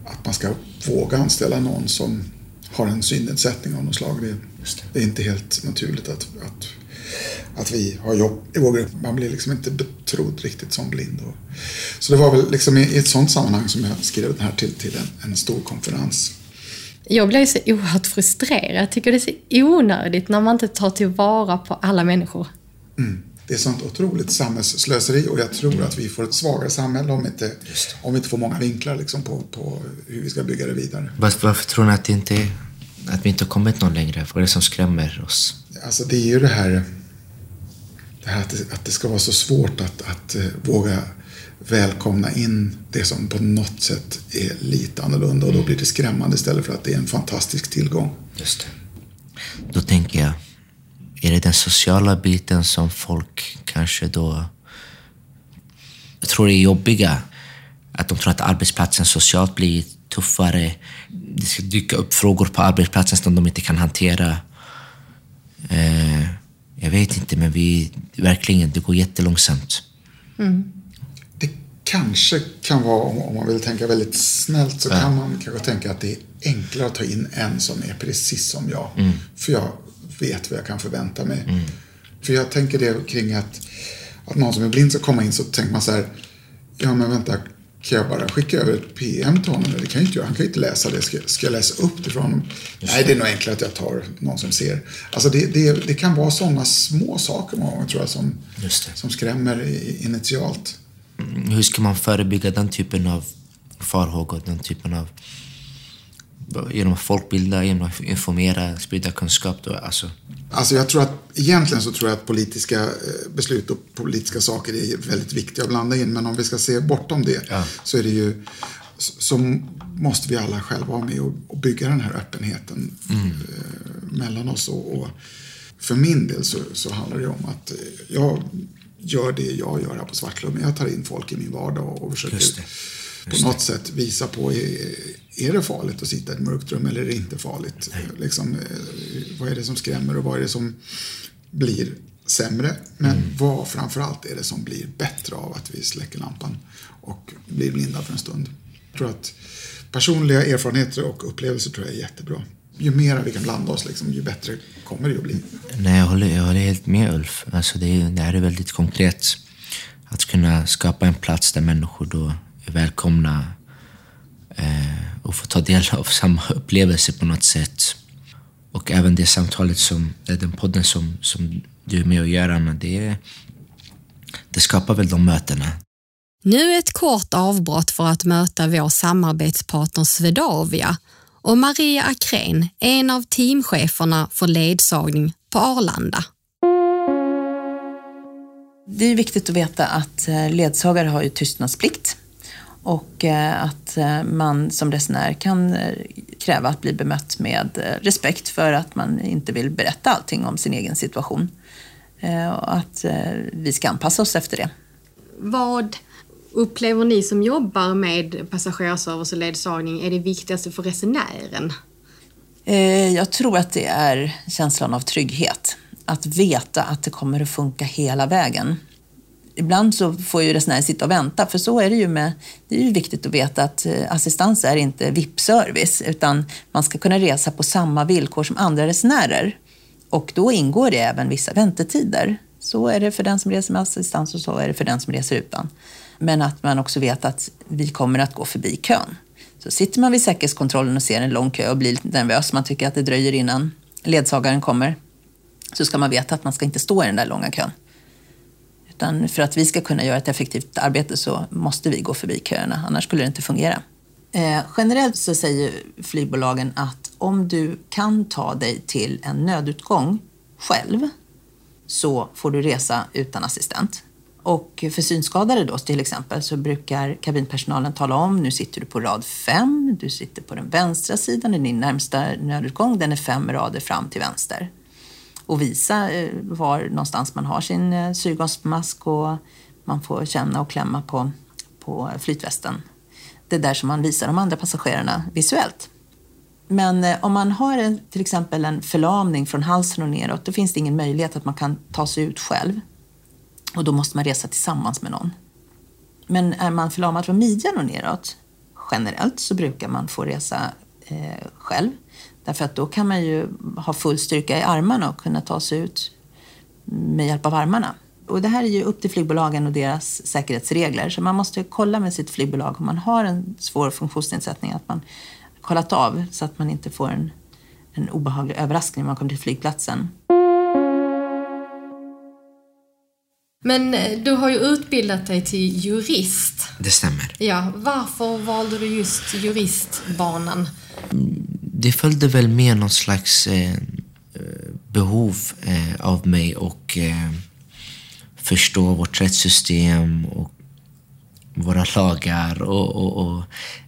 S2: att man ska våga anställa någon som har en synnedsättning av något slag. Det, det. det, är inte helt naturligt att, att, att vi har jobb i vår grupp. Man blir liksom inte betrodd riktigt som blind. Och, så det var väl liksom i, i ett sånt sammanhang som jag skrev den här till, till en, en stor konferens.
S1: Jag blir så oerhört frustrerad. Jag tycker det är så onödigt när man inte tar tillvara på alla människor.
S2: Mm det är sånt otroligt samhällsslöseri och jag tror att vi får ett svagare samhälle om, inte, om vi inte får många vinklar liksom på, på hur vi ska bygga det vidare.
S3: Varför, varför tror ni att, inte, att vi inte har kommit någon längre? Vad är det som skrämmer oss?
S2: Alltså det är ju det här, det här att, det, att det ska vara så svårt att, att uh, våga välkomna in det som på något sätt är lite annorlunda och då blir det skrämmande istället för att det är en fantastisk tillgång.
S3: Just det. Då tänker jag, är det den sociala biten som folk kanske då... Tror det är jobbiga. Att de tror att arbetsplatsen socialt blir tuffare. Det ska dyka upp frågor på arbetsplatsen som de inte kan hantera. Eh, jag vet inte, men vi verkligen, det går jättelångsamt.
S2: Mm. Det kanske kan vara, om man vill tänka väldigt snällt, så ja. kan man kanske tänka att det är enklare att ta in en som är precis som jag. Mm. För jag vet vad jag kan förvänta mig. Mm. För jag tänker det kring att, att någon som är blind ska komma in så tänker man så här, ja men vänta, kan jag bara skicka över ett PM till honom? Det kan jag inte göra. Han kan ju inte läsa det. Ska, ska jag läsa upp det för honom? Nej, det är nog enklare att jag tar någon som ser. Alltså det, det, det kan vara sådana små saker många gånger tror jag som, som skrämmer initialt.
S3: Mm, hur ska man förebygga den typen av farhågor, den typen av genom att folkbilda, genom att informera, sprida kunskap. Då, alltså.
S2: Alltså jag tror att, egentligen så tror jag att politiska eh, beslut och politiska saker är väldigt viktiga att blanda in. Men om vi ska se bortom det ja. så är det ju så måste vi alla själva vara med och bygga den här öppenheten mm. Eh, mellan oss. Och, för min del så, så handlar det om att eh, jag gör det jag gör här på Svartklubben. Jag tar in folk i min vardag och försöker på något sätt visa på är, det farligt att sitta i ett mörkt rum eller är det inte farligt? Liksom, eh, vad är det som skrämmer och vad är det som blir sämre? Men mm. vad framförallt är det som blir bättre av att vi släcker lampan och blir blinda för en stund? Jag tror att personliga erfarenheter och upplevelser tror jag är jättebra. Ju mer vi kan blanda oss, liksom, ju bättre kommer det att bli.
S3: Nej, jag håller, jag håller helt med Ulf. Alltså det, är, det här är väldigt konkret. Att kunna skapa en plats där människor då är välkomna eh, och få ta del av samma upplevelse på något sätt. Och även det samtalet som, den podden som, som du är med och gör Anna, det, det skapar väl de mötena.
S1: Nu ett kort avbrott för att möta vår samarbetspartner Svedavia och Maria Akrén, en av teamcheferna för ledsagning på Arlanda.
S4: Det är viktigt att veta att eh, ledsagare har ju tystnadsplikt och eh, att eh, man som resenär kan eh, kräva att bli bemött med respekt för att man inte vill berätta allting om sin egen situation. Och att vi ska anpassa oss efter det.
S1: Vad upplever ni som jobbar med passagerarservice och ledsagning är det viktigaste för resenären?
S4: Jag tror att det är känslan av trygghet. Att veta att det kommer att funka hela vägen ibland så får ju resenären sitta och vänta, för så är det ju med, det är ju viktigt att veta att eh, assistans är inte VIP-service, utan man ska kunna resa på samma villkor som andra resenärer. Och då ingår det även vissa väntetider. Så är det för den som reser med assistans och så är det för den som reser utan. Men att man också vet att vi kommer att gå förbi kön. Så sitter man vid säkerhetskontrollen och ser en lång kö och blir lite nervös, man tycker att det dröjer innan ledsagaren kommer, så ska man veta att man ska inte stå i den där långa kön. Utan för att vi ska kunna göra ett effektivt arbete så måste vi gå förbi köerna, annars skulle det inte fungera. Eh, generellt så säger flygbolagen att om du kan ta dig till en nödutgång själv så får du resa utan assistent. Och för synskadade då till exempel så brukar kabinpersonalen tala om nu sitter du på rad fem, du sitter på den vänstra sidan, i din närmsta nödutgång, den är fem rader fram till vänster. Och visa eh, var någonstans man har sin eh, syrgasmask och man får känna och klämma på, på flytvästen. Det är där som man visar de andra passagerarna visuellt. Men eh, om man har en, till exempel en förlamning från halsen och neråt, då finns det ingen möjlighet att man kan ta sig ut själv. Och då måste man resa tillsammans med någon. Men är man förlamad från midjan och neråt, generellt så brukar man få resa eh, själv. Därför att då kan man ju ha full styrka i armarna och kunna ta sig ut med hjälp av armarna. Och det här är ju upp till flygbolagen och deras säkerhetsregler. Så man måste kolla med sitt flygbolag om man har en svår funktionsnedsättning, att man kollat av så att man inte får en, en obehaglig överraskning när man kommer till flygplatsen.
S1: Men eh, du har ju utbildat dig till jurist.
S3: Det stämmer.
S1: Ja, varför valde du just juristbanan?
S3: Det följde väl med någon slags eh, eh, behov eh, av mig och eh, förstå vårt rättssystem och våra lagar och, och, och,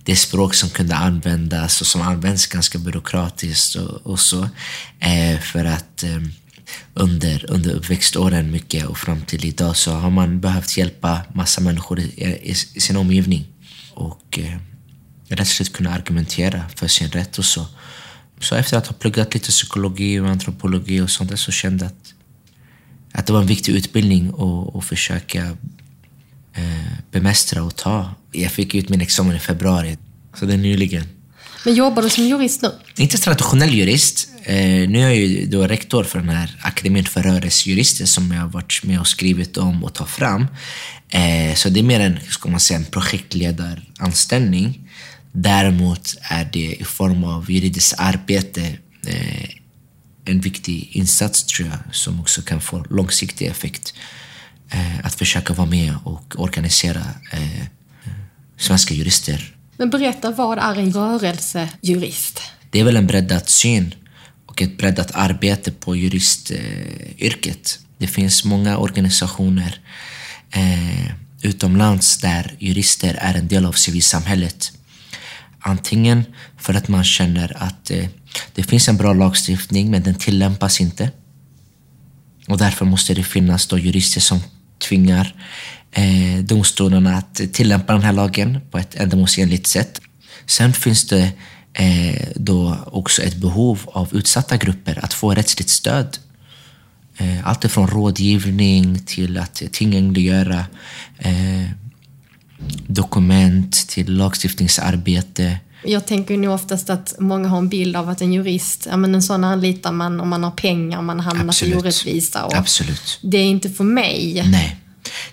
S3: det språk som kunde användas och som används ganska byråkratiskt och, och så. Eh, för att eh, under, under uppväxtåren mycket och fram till idag så har man behövt hjälpa massa människor i, i, i sin omgivning och eh, rättsligt kunna argumentera för sin rätt och så. Så efter att ha pluggat lite psykologi och antropologi och sånt där så kände jag att, att det var en viktig utbildning att försöka eh, bemästra och ta. Jag fick ut min examen i februari, så det är nyligen.
S1: Men jobbar du som jurist nu?
S3: Inte traditionell jurist. Eh, nu är jag ju då rektor för den här akademin för rörelsejurister som jag har varit med och skrivit om och tagit fram. Eh, så det är mer en, ska man säga, en projektledaranställning. Däremot är det i form av juridiskt arbete eh, en viktig insats tror jag, som också kan få långsiktig effekt. Eh, att försöka vara med och organisera eh, svenska jurister.
S1: Men berätta, vad är en rörelsejurist?
S3: Det är väl en breddad syn och ett breddat arbete på juristyrket. Det finns många organisationer eh, utomlands där jurister är en del av civilsamhället. Antingen för att man känner att eh, det finns en bra lagstiftning men den tillämpas inte. Och därför måste det finnas då jurister som tvingar eh, domstolarna att tillämpa den här lagen på ett ändamålsenligt sätt. Sen finns det eh, då också ett behov av utsatta grupper att få rättsligt stöd. Eh, allt från rådgivning till att eh, tillgängliggöra eh, dokument till lagstiftningsarbete.
S1: Jag tänker nog oftast att många har en bild av att en jurist, ja men en sån anlitar man om man har pengar, man hamnar Absolut. i orättvisa. Och
S3: Absolut.
S1: Det är inte för mig.
S3: Nej.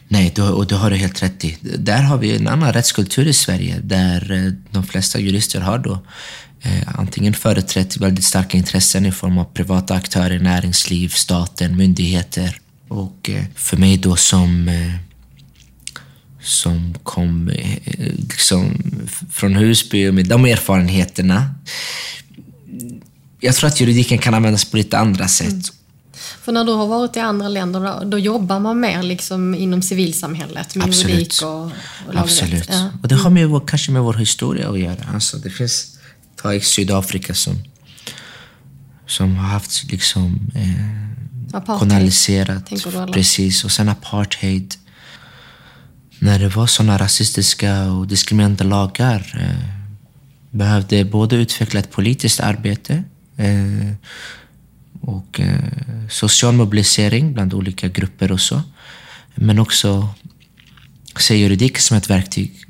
S3: Nej, du, och det har du helt rätt i. Där har vi en annan rättskultur i Sverige där eh, de flesta jurister har då eh, antingen företrätt väldigt starka intressen i form av privata aktörer, näringsliv, staten, myndigheter. Och eh, för mig då som eh, som kom liksom, från Husby med de erfarenheterna. Jag tror att juridiken kan användas på lite andra sätt. Mm.
S1: För när du har varit i andra länder, då, då jobbar man mer liksom inom civilsamhället med Absolut. juridik och, och
S3: Absolut. Ja. Och det har med vår, kanske med vår historia att göra. Alltså, det finns, ta Sydafrika som, som har haft liksom eh, koloniserat. Precis, och sen apartheid när det var sådana rasistiska och diskriminerande lagar eh, behövde både utveckla ett politiskt arbete eh, och eh, social mobilisering bland olika grupper och så. Men också se juridik som ett verktyg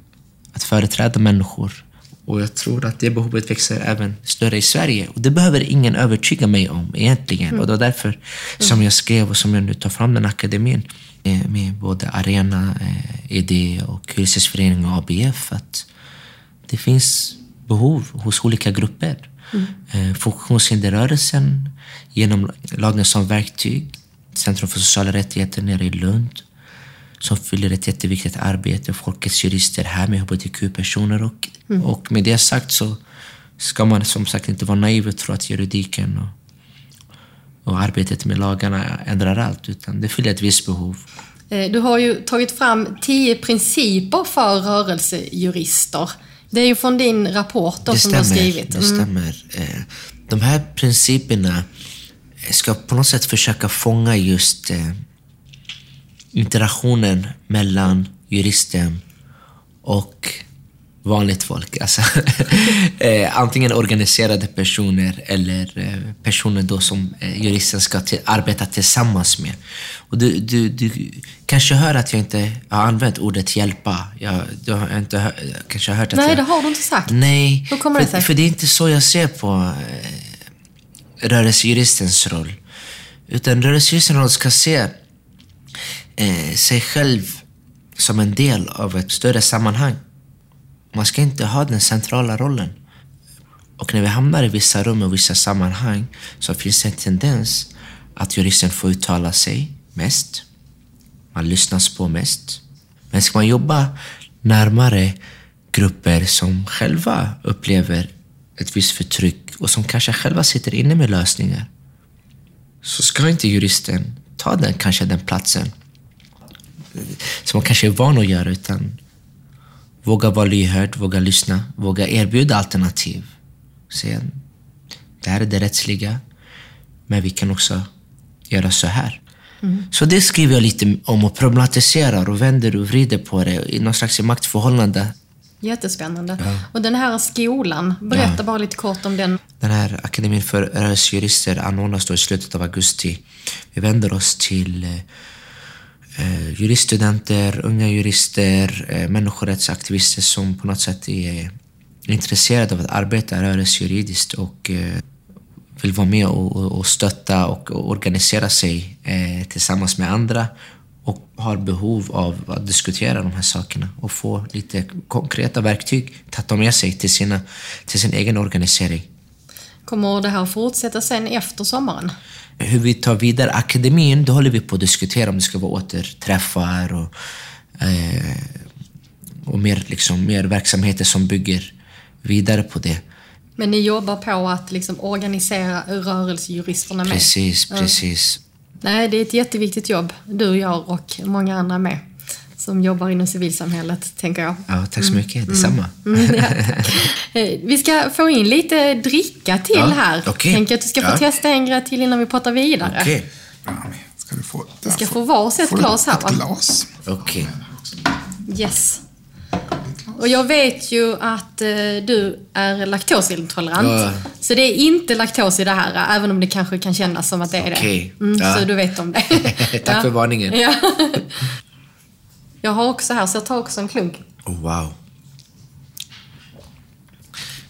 S3: att företräda människor. Och jag tror att det behovet växer även större i Sverige. Och det behöver ingen övertyga mig om egentligen. Mm. Och det var därför som jag skrev och som jag nu tar fram den akademin. Eh, med både Arena, ED eh, e och Hyresgästföreningen och ABF att det finns behov hos olika grupper. Mm. Funktionshinderrörelsen genom lagen som verktyg, Centrum för sociala rättigheter nere i Lund som fyller ett jätteviktigt arbete. Folkets jurister här med hbtq-personer. Och, och med det sagt så ska man som sagt inte vara naiv och tro att juridiken och, och arbetet med lagarna ändrar allt, utan det fyller ett visst behov.
S1: Eh, Du har ju tagit fram tio principer för rörelsejurister. Det är ju från din rapport då,
S3: Det
S1: som du har
S3: stämmer.
S1: skrivit.
S3: Det
S1: Mm.
S3: stämmer. Eh, De här principerna ska på något sätt försöka fånga just eh, interaktionen mellan juristen och vanligt folk. Alltså, eh, antingen organiserade personer eller eh, personer då som eh, juristen ska till, arbeta tillsammans med. Och du, du, du kanske hör att jag inte har använt ordet hjälpa. Jag, du har inte hör, kanske hört att
S1: Nej,
S3: jag...
S1: det har du inte sagt.
S3: Nej,
S1: Hur kommer det
S3: för,
S1: sig?
S3: för det är inte så jag ser på eh, rörelsejuristens roll. Utan rörelsejuristens roll ska se eh, sig själv som en del av ett större sammanhang. Man ska inte ha den centrala rollen. Och när vi hamnar i vissa rum och vissa sammanhang så finns det en tendens att juristen får uttala sig mest. Man lyssnas på mest. Men ska man jobba närmare grupper som själva upplever ett visst förtryck och som kanske själva sitter inne med lösningar så ska inte juristen ta den, kanske den platsen som man kanske är van att göra utan våga vara lyhörd, våga lyssna, våga erbjuda alternativ. Säga, det här är det rättsliga, men vi kan också göra så här. Så det skriver jag lite om och problematiserar och vänder och vrider på det i någon slags maktförhållande.
S1: Jättespännande. Och den här skolan, berätta bara lite kort om den.
S3: Den här akademin för rörelsejurister anordnas då i slutet av augusti. Vi vänder oss till eh, Eh, juriststudenter, unga jurister, eh, människorättsaktivister som på något sätt är intresserade av att arbeta rörelsejuridiskt och eh, vill vara med och, och, och stötta och, och organisera sig eh, tillsammans med andra och har behov av att diskutera de här sakerna och få lite konkreta verktyg att ta med sig till, sina, till sin egen organisering.
S1: Kommer det här fortsätta sen efter sommaren?
S3: Hur vi tar vidare akademin, det håller vi på att diskutera om det ska vara återträffar och, eh, och mer, liksom, mer verksamheter som bygger vidare på det.
S1: Men ni jobbar på att liksom organisera rörelsejuristerna med?
S3: Precis, precis.
S1: Nej, det är ett jätteviktigt jobb du gör och många andra med. Som jobbar inom civilsamhället, tänker jag.
S3: Ja, tack så mycket. Detsamma.
S1: Mm, ja. Eh, Vi ska få in lite dricka till
S3: Ja,
S1: här.
S3: okej.
S1: Tänker att du ska få
S3: Ja.
S1: testa en grej till innan vi pratar vidare.
S3: Okej.
S2: Rami, ska du få... Du
S1: ska få varsitt glas här?
S2: Ett glas.
S3: Okej.
S1: Yes. Och jag vet ju att eh, du är laktosintolerant.
S3: Ja.
S1: Så det är inte laktos i det här, även om det kanske kan kännas som att det är det.
S3: Okej.
S1: Mm,
S3: Ja.
S1: Så du vet om det.
S3: Tack för varningen.
S1: Ja. Jag har också här, så jag tar också en klunk.
S3: Oh, wow.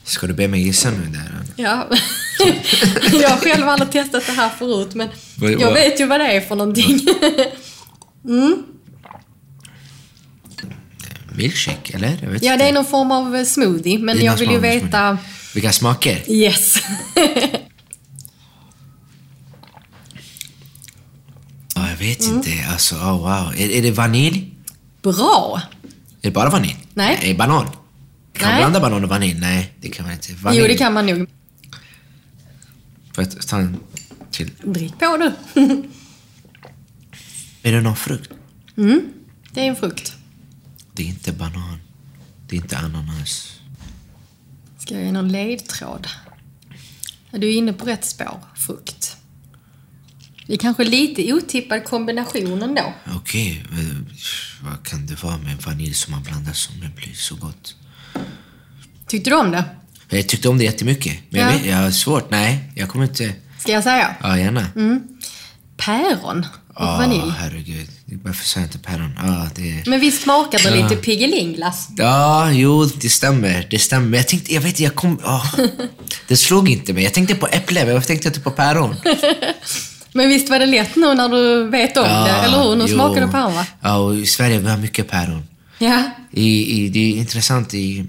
S3: Ska du be mig gissa nu där?
S1: Ja. jag har själv aldrig testat det här förut, men jag vet ju vad det är för någonting.
S3: Milkshake, eller?
S1: Ja,
S3: inte.
S1: det är någon form av eh, smoothie, men jag vill ju veta...
S3: Vilka smaker?
S1: Yes.
S3: Ja, jag vet
S1: Mm.
S3: inte. Alltså, oh, wow. Är, är det vanilj?
S1: Bra!
S3: Är det bara vanilj?
S1: Nej.
S3: Nej, banan. Kan man blanda banan och vanilj? Nej, det kan man inte. Vanilj.
S1: Jo, det kan man nog.
S3: Får jag ta en till?
S1: Drick på du.
S3: Är det någon frukt?
S1: Det är en frukt.
S3: Det är inte banan. Det är inte ananas.
S1: Ska jag ge någon ledtråd? Du är inne på rätt spår. Frukt. Det är kanske lite otippad kombination ändå.
S3: Okej, men vad kan det vara med vanilj som man blandar som det blir så gott?
S1: Tyckte du om det?
S3: Jag tyckte om det jättemycket. Men
S1: Ja.
S3: jag, vet, jag har svårt. Nej, jag kommer inte...
S1: Ska jag säga?
S3: Ja, gärna.
S1: Päron och
S3: Ja,
S1: vanilj.
S3: herregud. Varför sa jag inte päron? Ja, det...
S1: Men visst smakar det lite Piggelinglass?
S3: Ja, jo, det stämmer. Det stämmer. Men jag tänkte, jag vet jag kom... Oh, det slog inte mig. Jag tänkte på äpple, men jag tänkte inte på päron.
S1: Men visst var det lätt nu när du vet om det, eller hur? Nu
S3: jo.
S1: smakar det päron va?
S3: Ja, och i Sverige vi har mycket päron.
S1: Ja.
S3: I, i, det är intressant, i,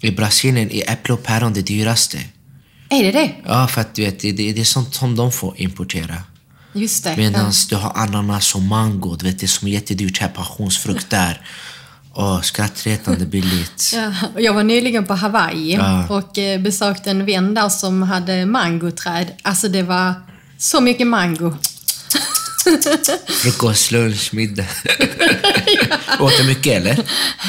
S3: i Brasilien är äpple och päron det dyraste.
S1: Är det det?
S3: Ja, för att du vet, det, det, är sånt som de får importera.
S1: Just det.
S3: Medan
S1: ja.
S3: du har ananas och mango, du vet det som är jättedyrt här, passionsfrukt där. Åh, skrattretande billigt.
S1: Ja, jag var nyligen på Hawaii
S3: Ja.
S1: och eh, besökte en vän där som hade mangoträd. Alltså det var så mycket mango.
S3: Frukost, lunch, middag. Åt du mycket eller?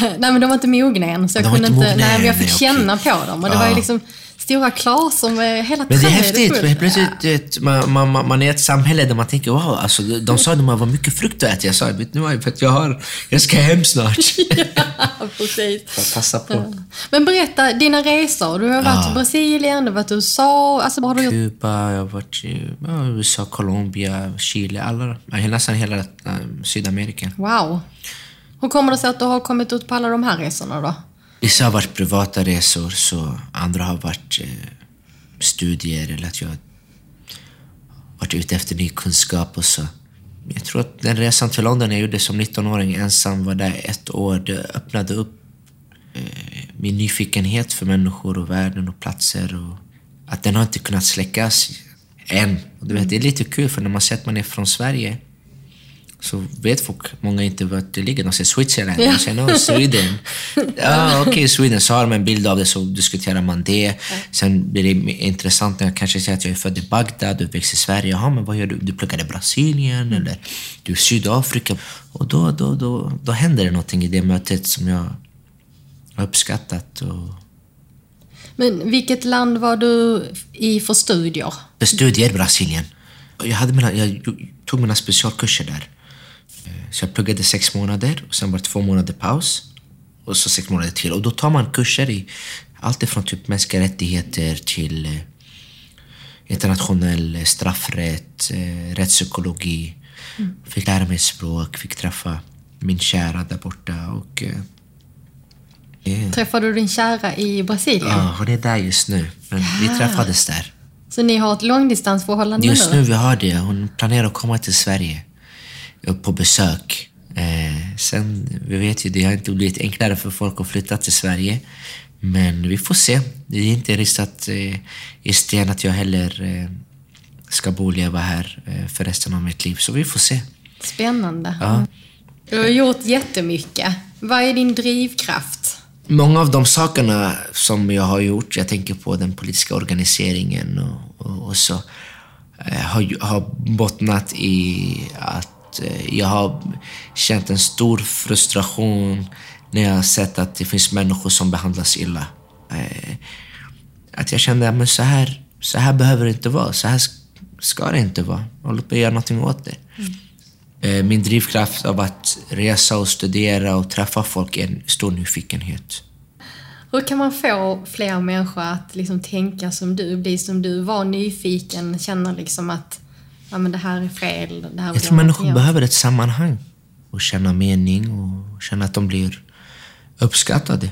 S1: Nej men de var inte mogna än så jag kunde
S3: inte
S1: inte, nej, men jag fick
S3: nej,
S1: känna
S3: okej.
S1: på dem och det
S3: Ja.
S1: var ju liksom stora klasar med hela
S3: Men det är häftigt. Men plötsligt, vet, man, man, man är i ett samhälle där man tänker wow, alltså, de sa att man var mycket frukt att äta. Jag sa, ni vad, för att jag, har, jag ska hem snart.
S1: Ja, precis.
S3: Får passa på.
S1: Men berätta, dina resor. Du har varit i Brasilien, du har varit i USA. Alltså, har du gjort?
S3: Kuba, jag har varit i ja, USA, Colombia, Chile, alla, ja, nästan hela äh, Sydamerika.
S1: Wow. Hur kommer det sig att du har kommit ut på alla de här resorna då?
S3: Vissa har varit privata resor, så andra har varit eh, studier eller att jag har varit ute efter ny kunskap och så. Jag tror att den resan till London jag gjorde som 19-åring ensam, var där ett år, det öppnade upp eh, min nyfikenhet för människor och världen och platser. Och att den har inte kunnat släckas än. Och du vet, det är lite kul för när man säger att man är från Sverige så vet folk, många inte vart det ligger. De säger Switzerland,
S1: Ja.
S3: de säger no, Sweden. Ja, okej, Sweden. Så har de en bild av det, så diskuterar man det. Sen blir det intressant när jag kanske säger att jag är född i Bagdad och uppväxt i Sverige. Jaha, men vad gör du? Du pluggade i Brasilien eller du är i Sydafrika. Och då, då, då, då händer det någonting i det mötet som jag har uppskattat. Och
S1: Men vilket land var du i för studier?
S3: för studier Brasilien. Jag, hade mina, jag tog mina specialkurser där. Eh, Så jag pluggade sex månader och sen var det två månader paus. Och så sex månader till. Och då tar man kurser i allt ifrån typ mänskliga rättigheter till eh, internationell straffrätt, eh, rättspsykologi. Fick lära mig språk, fick träffa min kära där borta. Och, eh,
S1: Träffade du din kära i Brasilien?
S3: ja, hon är där just nu. Men vi träffades där.
S1: Så ni har ett långdistansförhållande
S3: Just
S1: nu?
S3: nu vi har det. Hon planerar att komma till Sverige på besök. Eh, sen, vi vet ju, det har inte blivit enklare för folk att flytta till Sverige. Men vi får se. Det är inte ristat eh, i sten att jag heller eh, ska bo och leva här eh, för resten av mitt liv. Så vi får se.
S1: Spännande.
S3: Ja.
S1: Du har gjort jättemycket. Vad är din drivkraft?
S3: Många av de sakerna som jag har gjort, jag tänker på den politiska organiseringen och, och, och så, eh, har, har bottnat i att eh, jag har känt en stor frustration när jag har sett att det finns människor som behandlas illa. Eh, Att jag kände att så här, så här behöver det inte vara, så här sk- ska det inte vara. Och låt mig göra någonting åt det. Eh, Min drivkraft av att resa och studera och träffa folk är en stor nyfikenhet.
S1: Hur kan man få fler människor att liksom tänka som du, bli som du, vara nyfiken, känna liksom att ja, men det här är fel, det här
S3: Jag tror människor
S1: åt.
S3: behöver ett sammanhang och känna mening och känna att de blir uppskattade.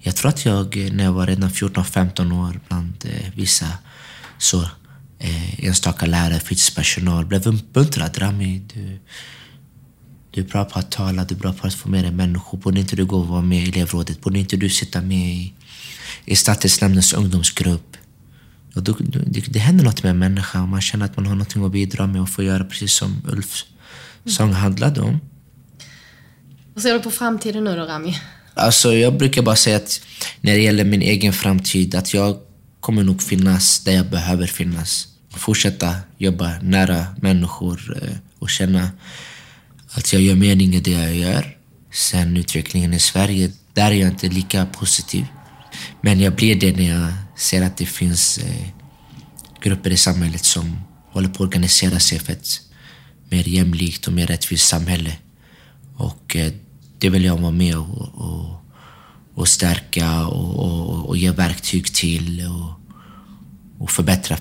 S3: Jag tror att jag, när jag var redan 14-15 år, bland eh, vissa så eh, enstaka lärare, fritidspersonal, blev uppmuntrad. Rami, du, du är bra på att tala, du är bra på att få med dig människor. Borde inte du gå och vara med i elevrådet? Borde inte du sitta med i, i stadsdelsnämndens ungdomsgrupp? Och då, det, det händer något med en människa och man känner att man har något att bidra med och få göra precis som Ulfs sång handlade om.
S1: Hur ser du på framtiden nu då, Rami?
S3: Alltså, jag brukar bara säga att när det gäller min egen framtid, att jag kommer nog finnas där jag behöver finnas. Fortsätta jobba nära människor eh, och känna att jag gör mening i det jag gör. Sen utvecklingen i Sverige, där är jag inte lika positiv. Men jag blir det när jag ser att det finns eh, grupper i samhället som håller på att organisera sig för ett mer jämlikt och mer rättvist samhälle. Och eh, det vill jag vara med och, och, och stärka och, och, ge verktyg till och, förbättra.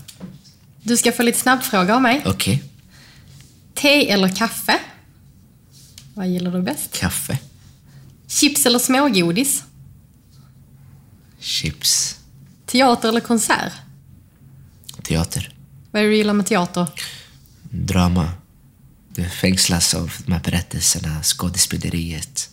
S1: Du ska få lite snabbfråga av mig.
S3: Okej,
S1: Te eller kaffe? Vad gillar du bäst?
S3: kaffe,
S1: Chips eller smågodis?
S3: chips,
S1: Teater eller konsert?
S3: teater,
S1: Vad är det du gillar med teater?
S3: drama. Du fängslas av de här berättelserna, skådespeleriet.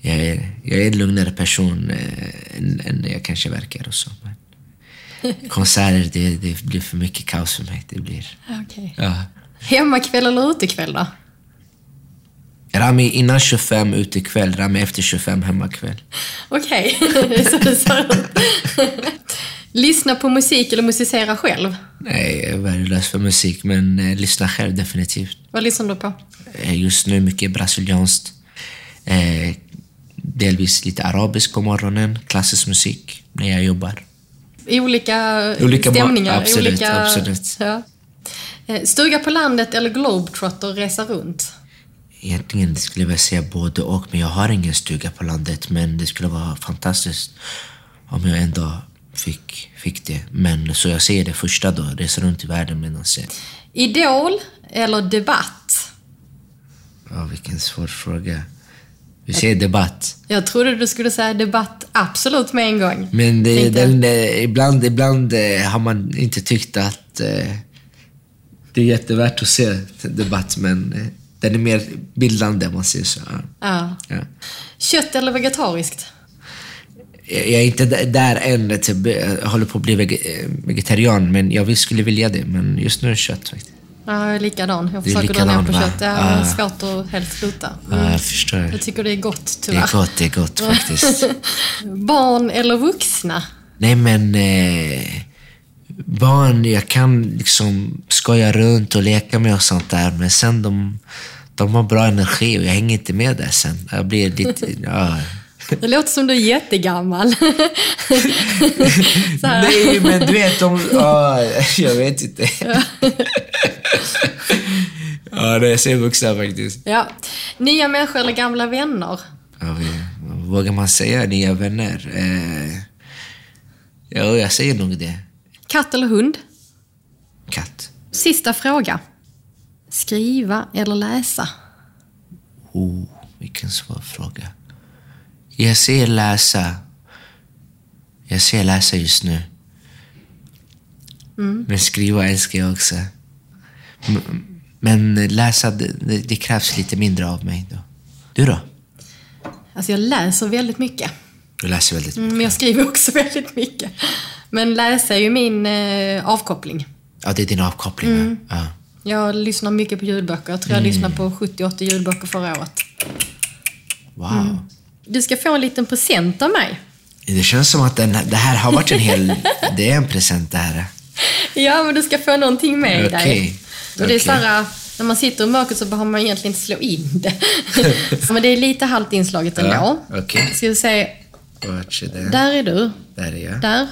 S3: Jag är, jag är en lugnare person eh, än, än jag kanske verkar och så. Men konserter, det, det blir för mycket kaos för mig. Det blir...
S1: Okej.
S3: Ja.
S1: Hemmakväll eller utekväll då?
S3: Rami innan 25 utekväll, Rami efter 25 hemmakväll.
S1: Okej, så det ser ut. Lyssna på musik eller musicera själv?
S3: Nej, jag är värdelös för musik, men eh, lyssna själv definitivt.
S1: Vad lyssnar du på?
S3: Eh, just nu mycket brasilianskt. Eh, delvis lite arabisk på morgonen, klassisk musik när jag jobbar.
S1: Olika,
S3: Olika ma-
S1: stämningar?
S3: absolut,
S1: olika,
S3: absolut.
S1: Ja. Eh, Stuga på landet eller globetrotter resa runt?
S3: Egentligen skulle jag vilja säga både och, men jag har ingen stuga på landet. Men det skulle vara fantastiskt om jag en dag fick, fick det. Men så jag säger det första då, resa runt i världen medan jag...
S1: Idol eller debatt?
S3: Ja, vilken svår fråga. Vi säger debatt.
S1: Jag trodde du skulle säga debatt absolut med en gång.
S3: Men det, den, ibland, ibland eh, har man inte tyckt att eh, det är jättevärt att se debatt, men eh, den är mer bildande om man säger så. Ja.
S1: Ja. Kött eller vegetariskt?
S3: Jag är inte där än, typ, jag håller på att bli eh, vegetarian, men jag skulle vilja det. Men just nu är det kött faktiskt.
S1: Ja, jag är likadan. Jag försöker dra ner på
S3: va?
S1: kött. Det är
S3: Ah.
S1: svårt att helt sluta.
S3: Ja, jag förstår.
S1: Jag tycker det är gott,
S3: Det
S1: tyvärr.
S3: är gott, det är gott faktiskt.
S1: Barn eller vuxna?
S3: Nej men, eh, barn, jag kan liksom skoja runt och leka med och sånt där, men sen de, de har bra energi och jag hänger inte med där sen. Jag blir lite, ja.
S1: Det låter som du är jättegammal.
S3: Nej men du vet, de, ja, jag vet inte. ja, det är så vuxna faktiskt.
S1: Ja. Nya människor eller gamla vänner?
S3: Ja, vågar man säga nya vänner? Eh, ja, jag säger nog det.
S1: Katt eller hund?
S3: Katt.
S1: Sista fråga. Skriva eller läsa?
S3: Oh, vilken svår fråga. Jag ser läsa. Jag ser läsa just nu. Men skriva älskar jag också. Men läsa, det, det, krävs lite mindre av mig då. Du då?
S1: Alltså jag läser väldigt mycket.
S3: Du läser väldigt
S1: Mm, Men jag skriver också väldigt mycket. Men läsa är ju min eh, avkoppling.
S3: Ja, det är din avkoppling. va? Ja.
S1: Jag lyssnar mycket på ljudböcker. Jag tror jag lyssnade på 70-80 ljudböcker förra året.
S3: Wow.
S1: Du ska få en liten present av mig.
S3: Det känns som att den, det här har varit en hel... Det är en present det här.
S1: Ja, men du ska få någonting med dig.
S3: Okej.
S1: Och det är så här, när man sitter i mörkret så behöver man egentligen inte slå in det. men det är lite halvt inslaget ändå.
S3: Ja, okej.
S1: Ska vi se, där är du.
S3: Där är jag.
S1: Där.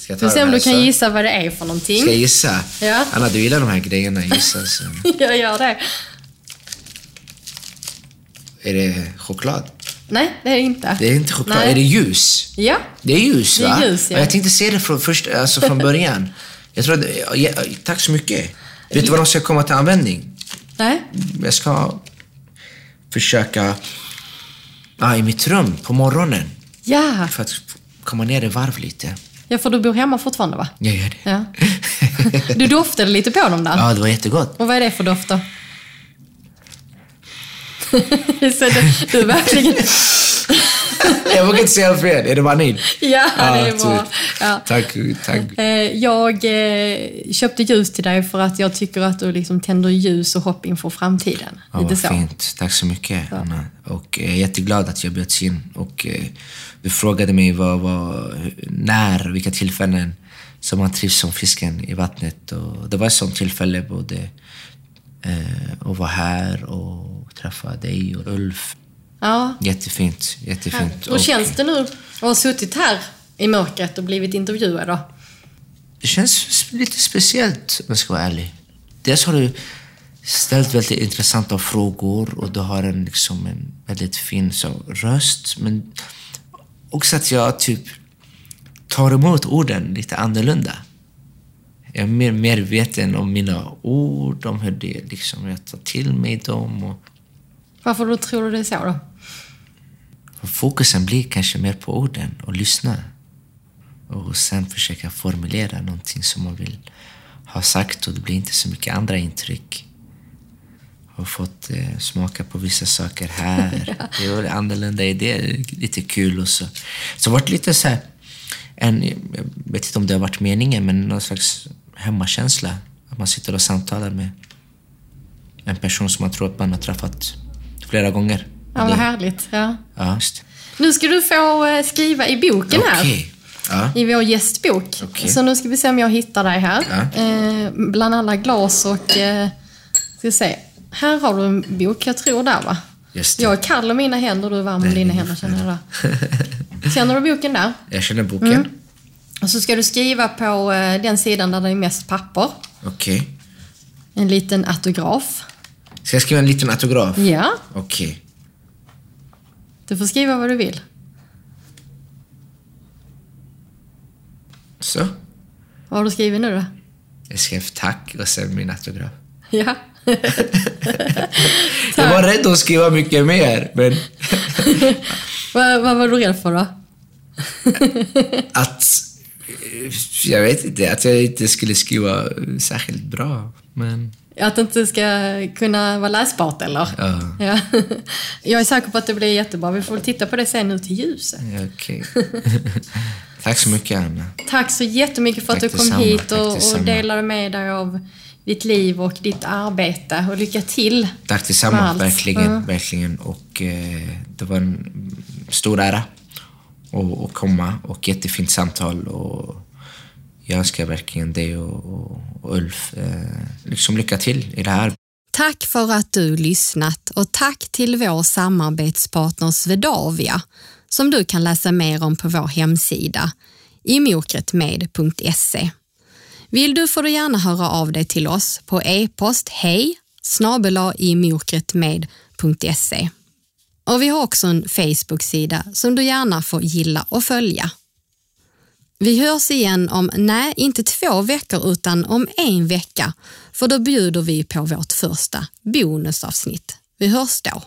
S3: Ska jag
S1: Ska vi se
S3: den
S1: om du kan
S3: så?
S1: gissa vad det är för någonting.
S3: Ska jag gissa?
S1: Ja.
S3: Anna, du gillar de här grejerna. Gissa. Så.
S1: Jag gör det.
S3: Är det choklad?
S1: Nej, det är det inte.
S3: Det är inte choklad.
S1: Nej.
S3: Är det ljus?
S1: Ja.
S3: Det är ljus,
S1: Det är
S3: va?
S1: ljus, ja.
S3: Jag tänkte se det från, först, alltså från början. Jag tror att, ja, tack så mycket. Vet du vad de ska komma till användning?
S1: Nej.
S3: Jag ska försöka ja, i mitt rum på morgonen
S1: Ja.
S3: för att komma ner i varv lite.
S1: Ja, för du bor hemma fortfarande va?
S3: Jag gör det.
S1: Ja. Du doftade lite på dem där.
S3: Ja, det var jättegott.
S1: Och vad är det för doft då? du, verkligen...
S3: Jag vågar inte säga fel. Är det vanilj?
S1: Ja, det är bra.
S3: tur.
S1: Ja.
S3: Tack, tack.
S1: Eh, Jag eh, köpte ljus till dig för att jag tycker att du liksom tänder ljus och hopp inför framtiden.
S3: Ja,
S1: Lite så.
S3: fint. Tack så mycket, Anna. Och eh, jag är jätteglad att jag bjöds in. Och eh, du frågade mig vad, vad, när, vilka tillfällen som man trivs som fisken i vattnet. Och det var ett sånt tillfälle både eh, att vara här och träffa dig och Ulf.
S1: Ja.
S3: Jättefint, jättefint.
S1: Hur känns det nu att ha suttit här i mörkret och blivit intervjuad då?
S3: Det känns lite speciellt om jag ska vara ärlig. Dels har du ställt väldigt intressanta frågor och du har en, liksom en väldigt fin så, röst. Men också att jag typ tar emot orden lite annorlunda. Jag är mer medveten om mina ord, om hur det liksom, jag tar till mig dem. Och,
S1: Varför tror du det är så då?
S3: Fokusen blir kanske mer på orden och lyssna. Och sen försöka formulera någonting som man vill ha sagt och det blir inte så mycket andra intryck. Har fått eh, smaka på vissa saker här. Det var annorlunda i det, lite kul och så. Så det varit lite så här en, jag vet inte om det har varit meningen, men någon slags hemmakänsla. Att man sitter och samtalar med en person som man tror att man har träffat flera gånger.
S1: Ja, vad härligt. Ja.
S3: Ja.
S1: Nu ska du få eh, skriva i boken här.
S3: Okej. Ja.
S1: I vår gästbok.
S3: Okej.
S1: Så nu ska vi se om jag hittar dig här.
S3: Ja.
S1: Eh, bland alla glas och... Eh, ska se. Här har du en bok, jag tror där va?
S3: Just det.
S1: Jag är kall om mina händer, du är varm om dina händer känner jag där. Känner du boken där?
S3: Jag känner boken.
S1: Mm. Och så ska du skriva på den sidan där det är mest papper.
S3: Okej.
S1: En liten autograf.
S3: Ska jag skriva en liten autograf?
S1: Ja,
S3: Okej.
S1: Du får skriva vad du vill.
S3: Så.
S1: Vad har du skrivit nu då?
S3: Jag skrev tack och sen min autograf.
S1: Ja.
S3: Jag var rädd att skriva mycket mer, men
S1: vad, vad var du rädd för då?
S3: att... eh, Jag vet inte, att jag inte skulle skriva särskilt bra. Men
S1: Att det inte ska kunna vara läsbart eller?
S3: Ja.
S1: ja. Jag är säker på att det blir jättebra. Vi får väl titta på det sen ut i ljuset.
S3: okej. Tack så mycket, Anna.
S1: Tack så jättemycket för att
S3: Tack
S1: du kom
S3: detsamma,
S1: hit och, och delade med dig av ditt liv och ditt arbete. Och lycka till!
S3: Tack detsamma, verkligen.
S1: Ja.
S3: verkligen. Och eh, det var en stor ära att, att komma och jättefint samtal. Och jag önskar verkligen dig och, och, och Ulf eh, liksom lycka till i det här.
S1: Tack för att du lyssnat och tack till vår samarbetspartner Swedavia som du kan läsa mer om på vår hemsida imokretmed.se. Vill du får du gärna höra av dig till oss på e-post hej snabel-a imokretmed.se. Och vi har också en Facebook-sida som du gärna får gilla och följa. Vi hörs igen om, nej, inte två veckor utan om en vecka. För då bjuder vi på vårt första bonusavsnitt. Vi hörs då.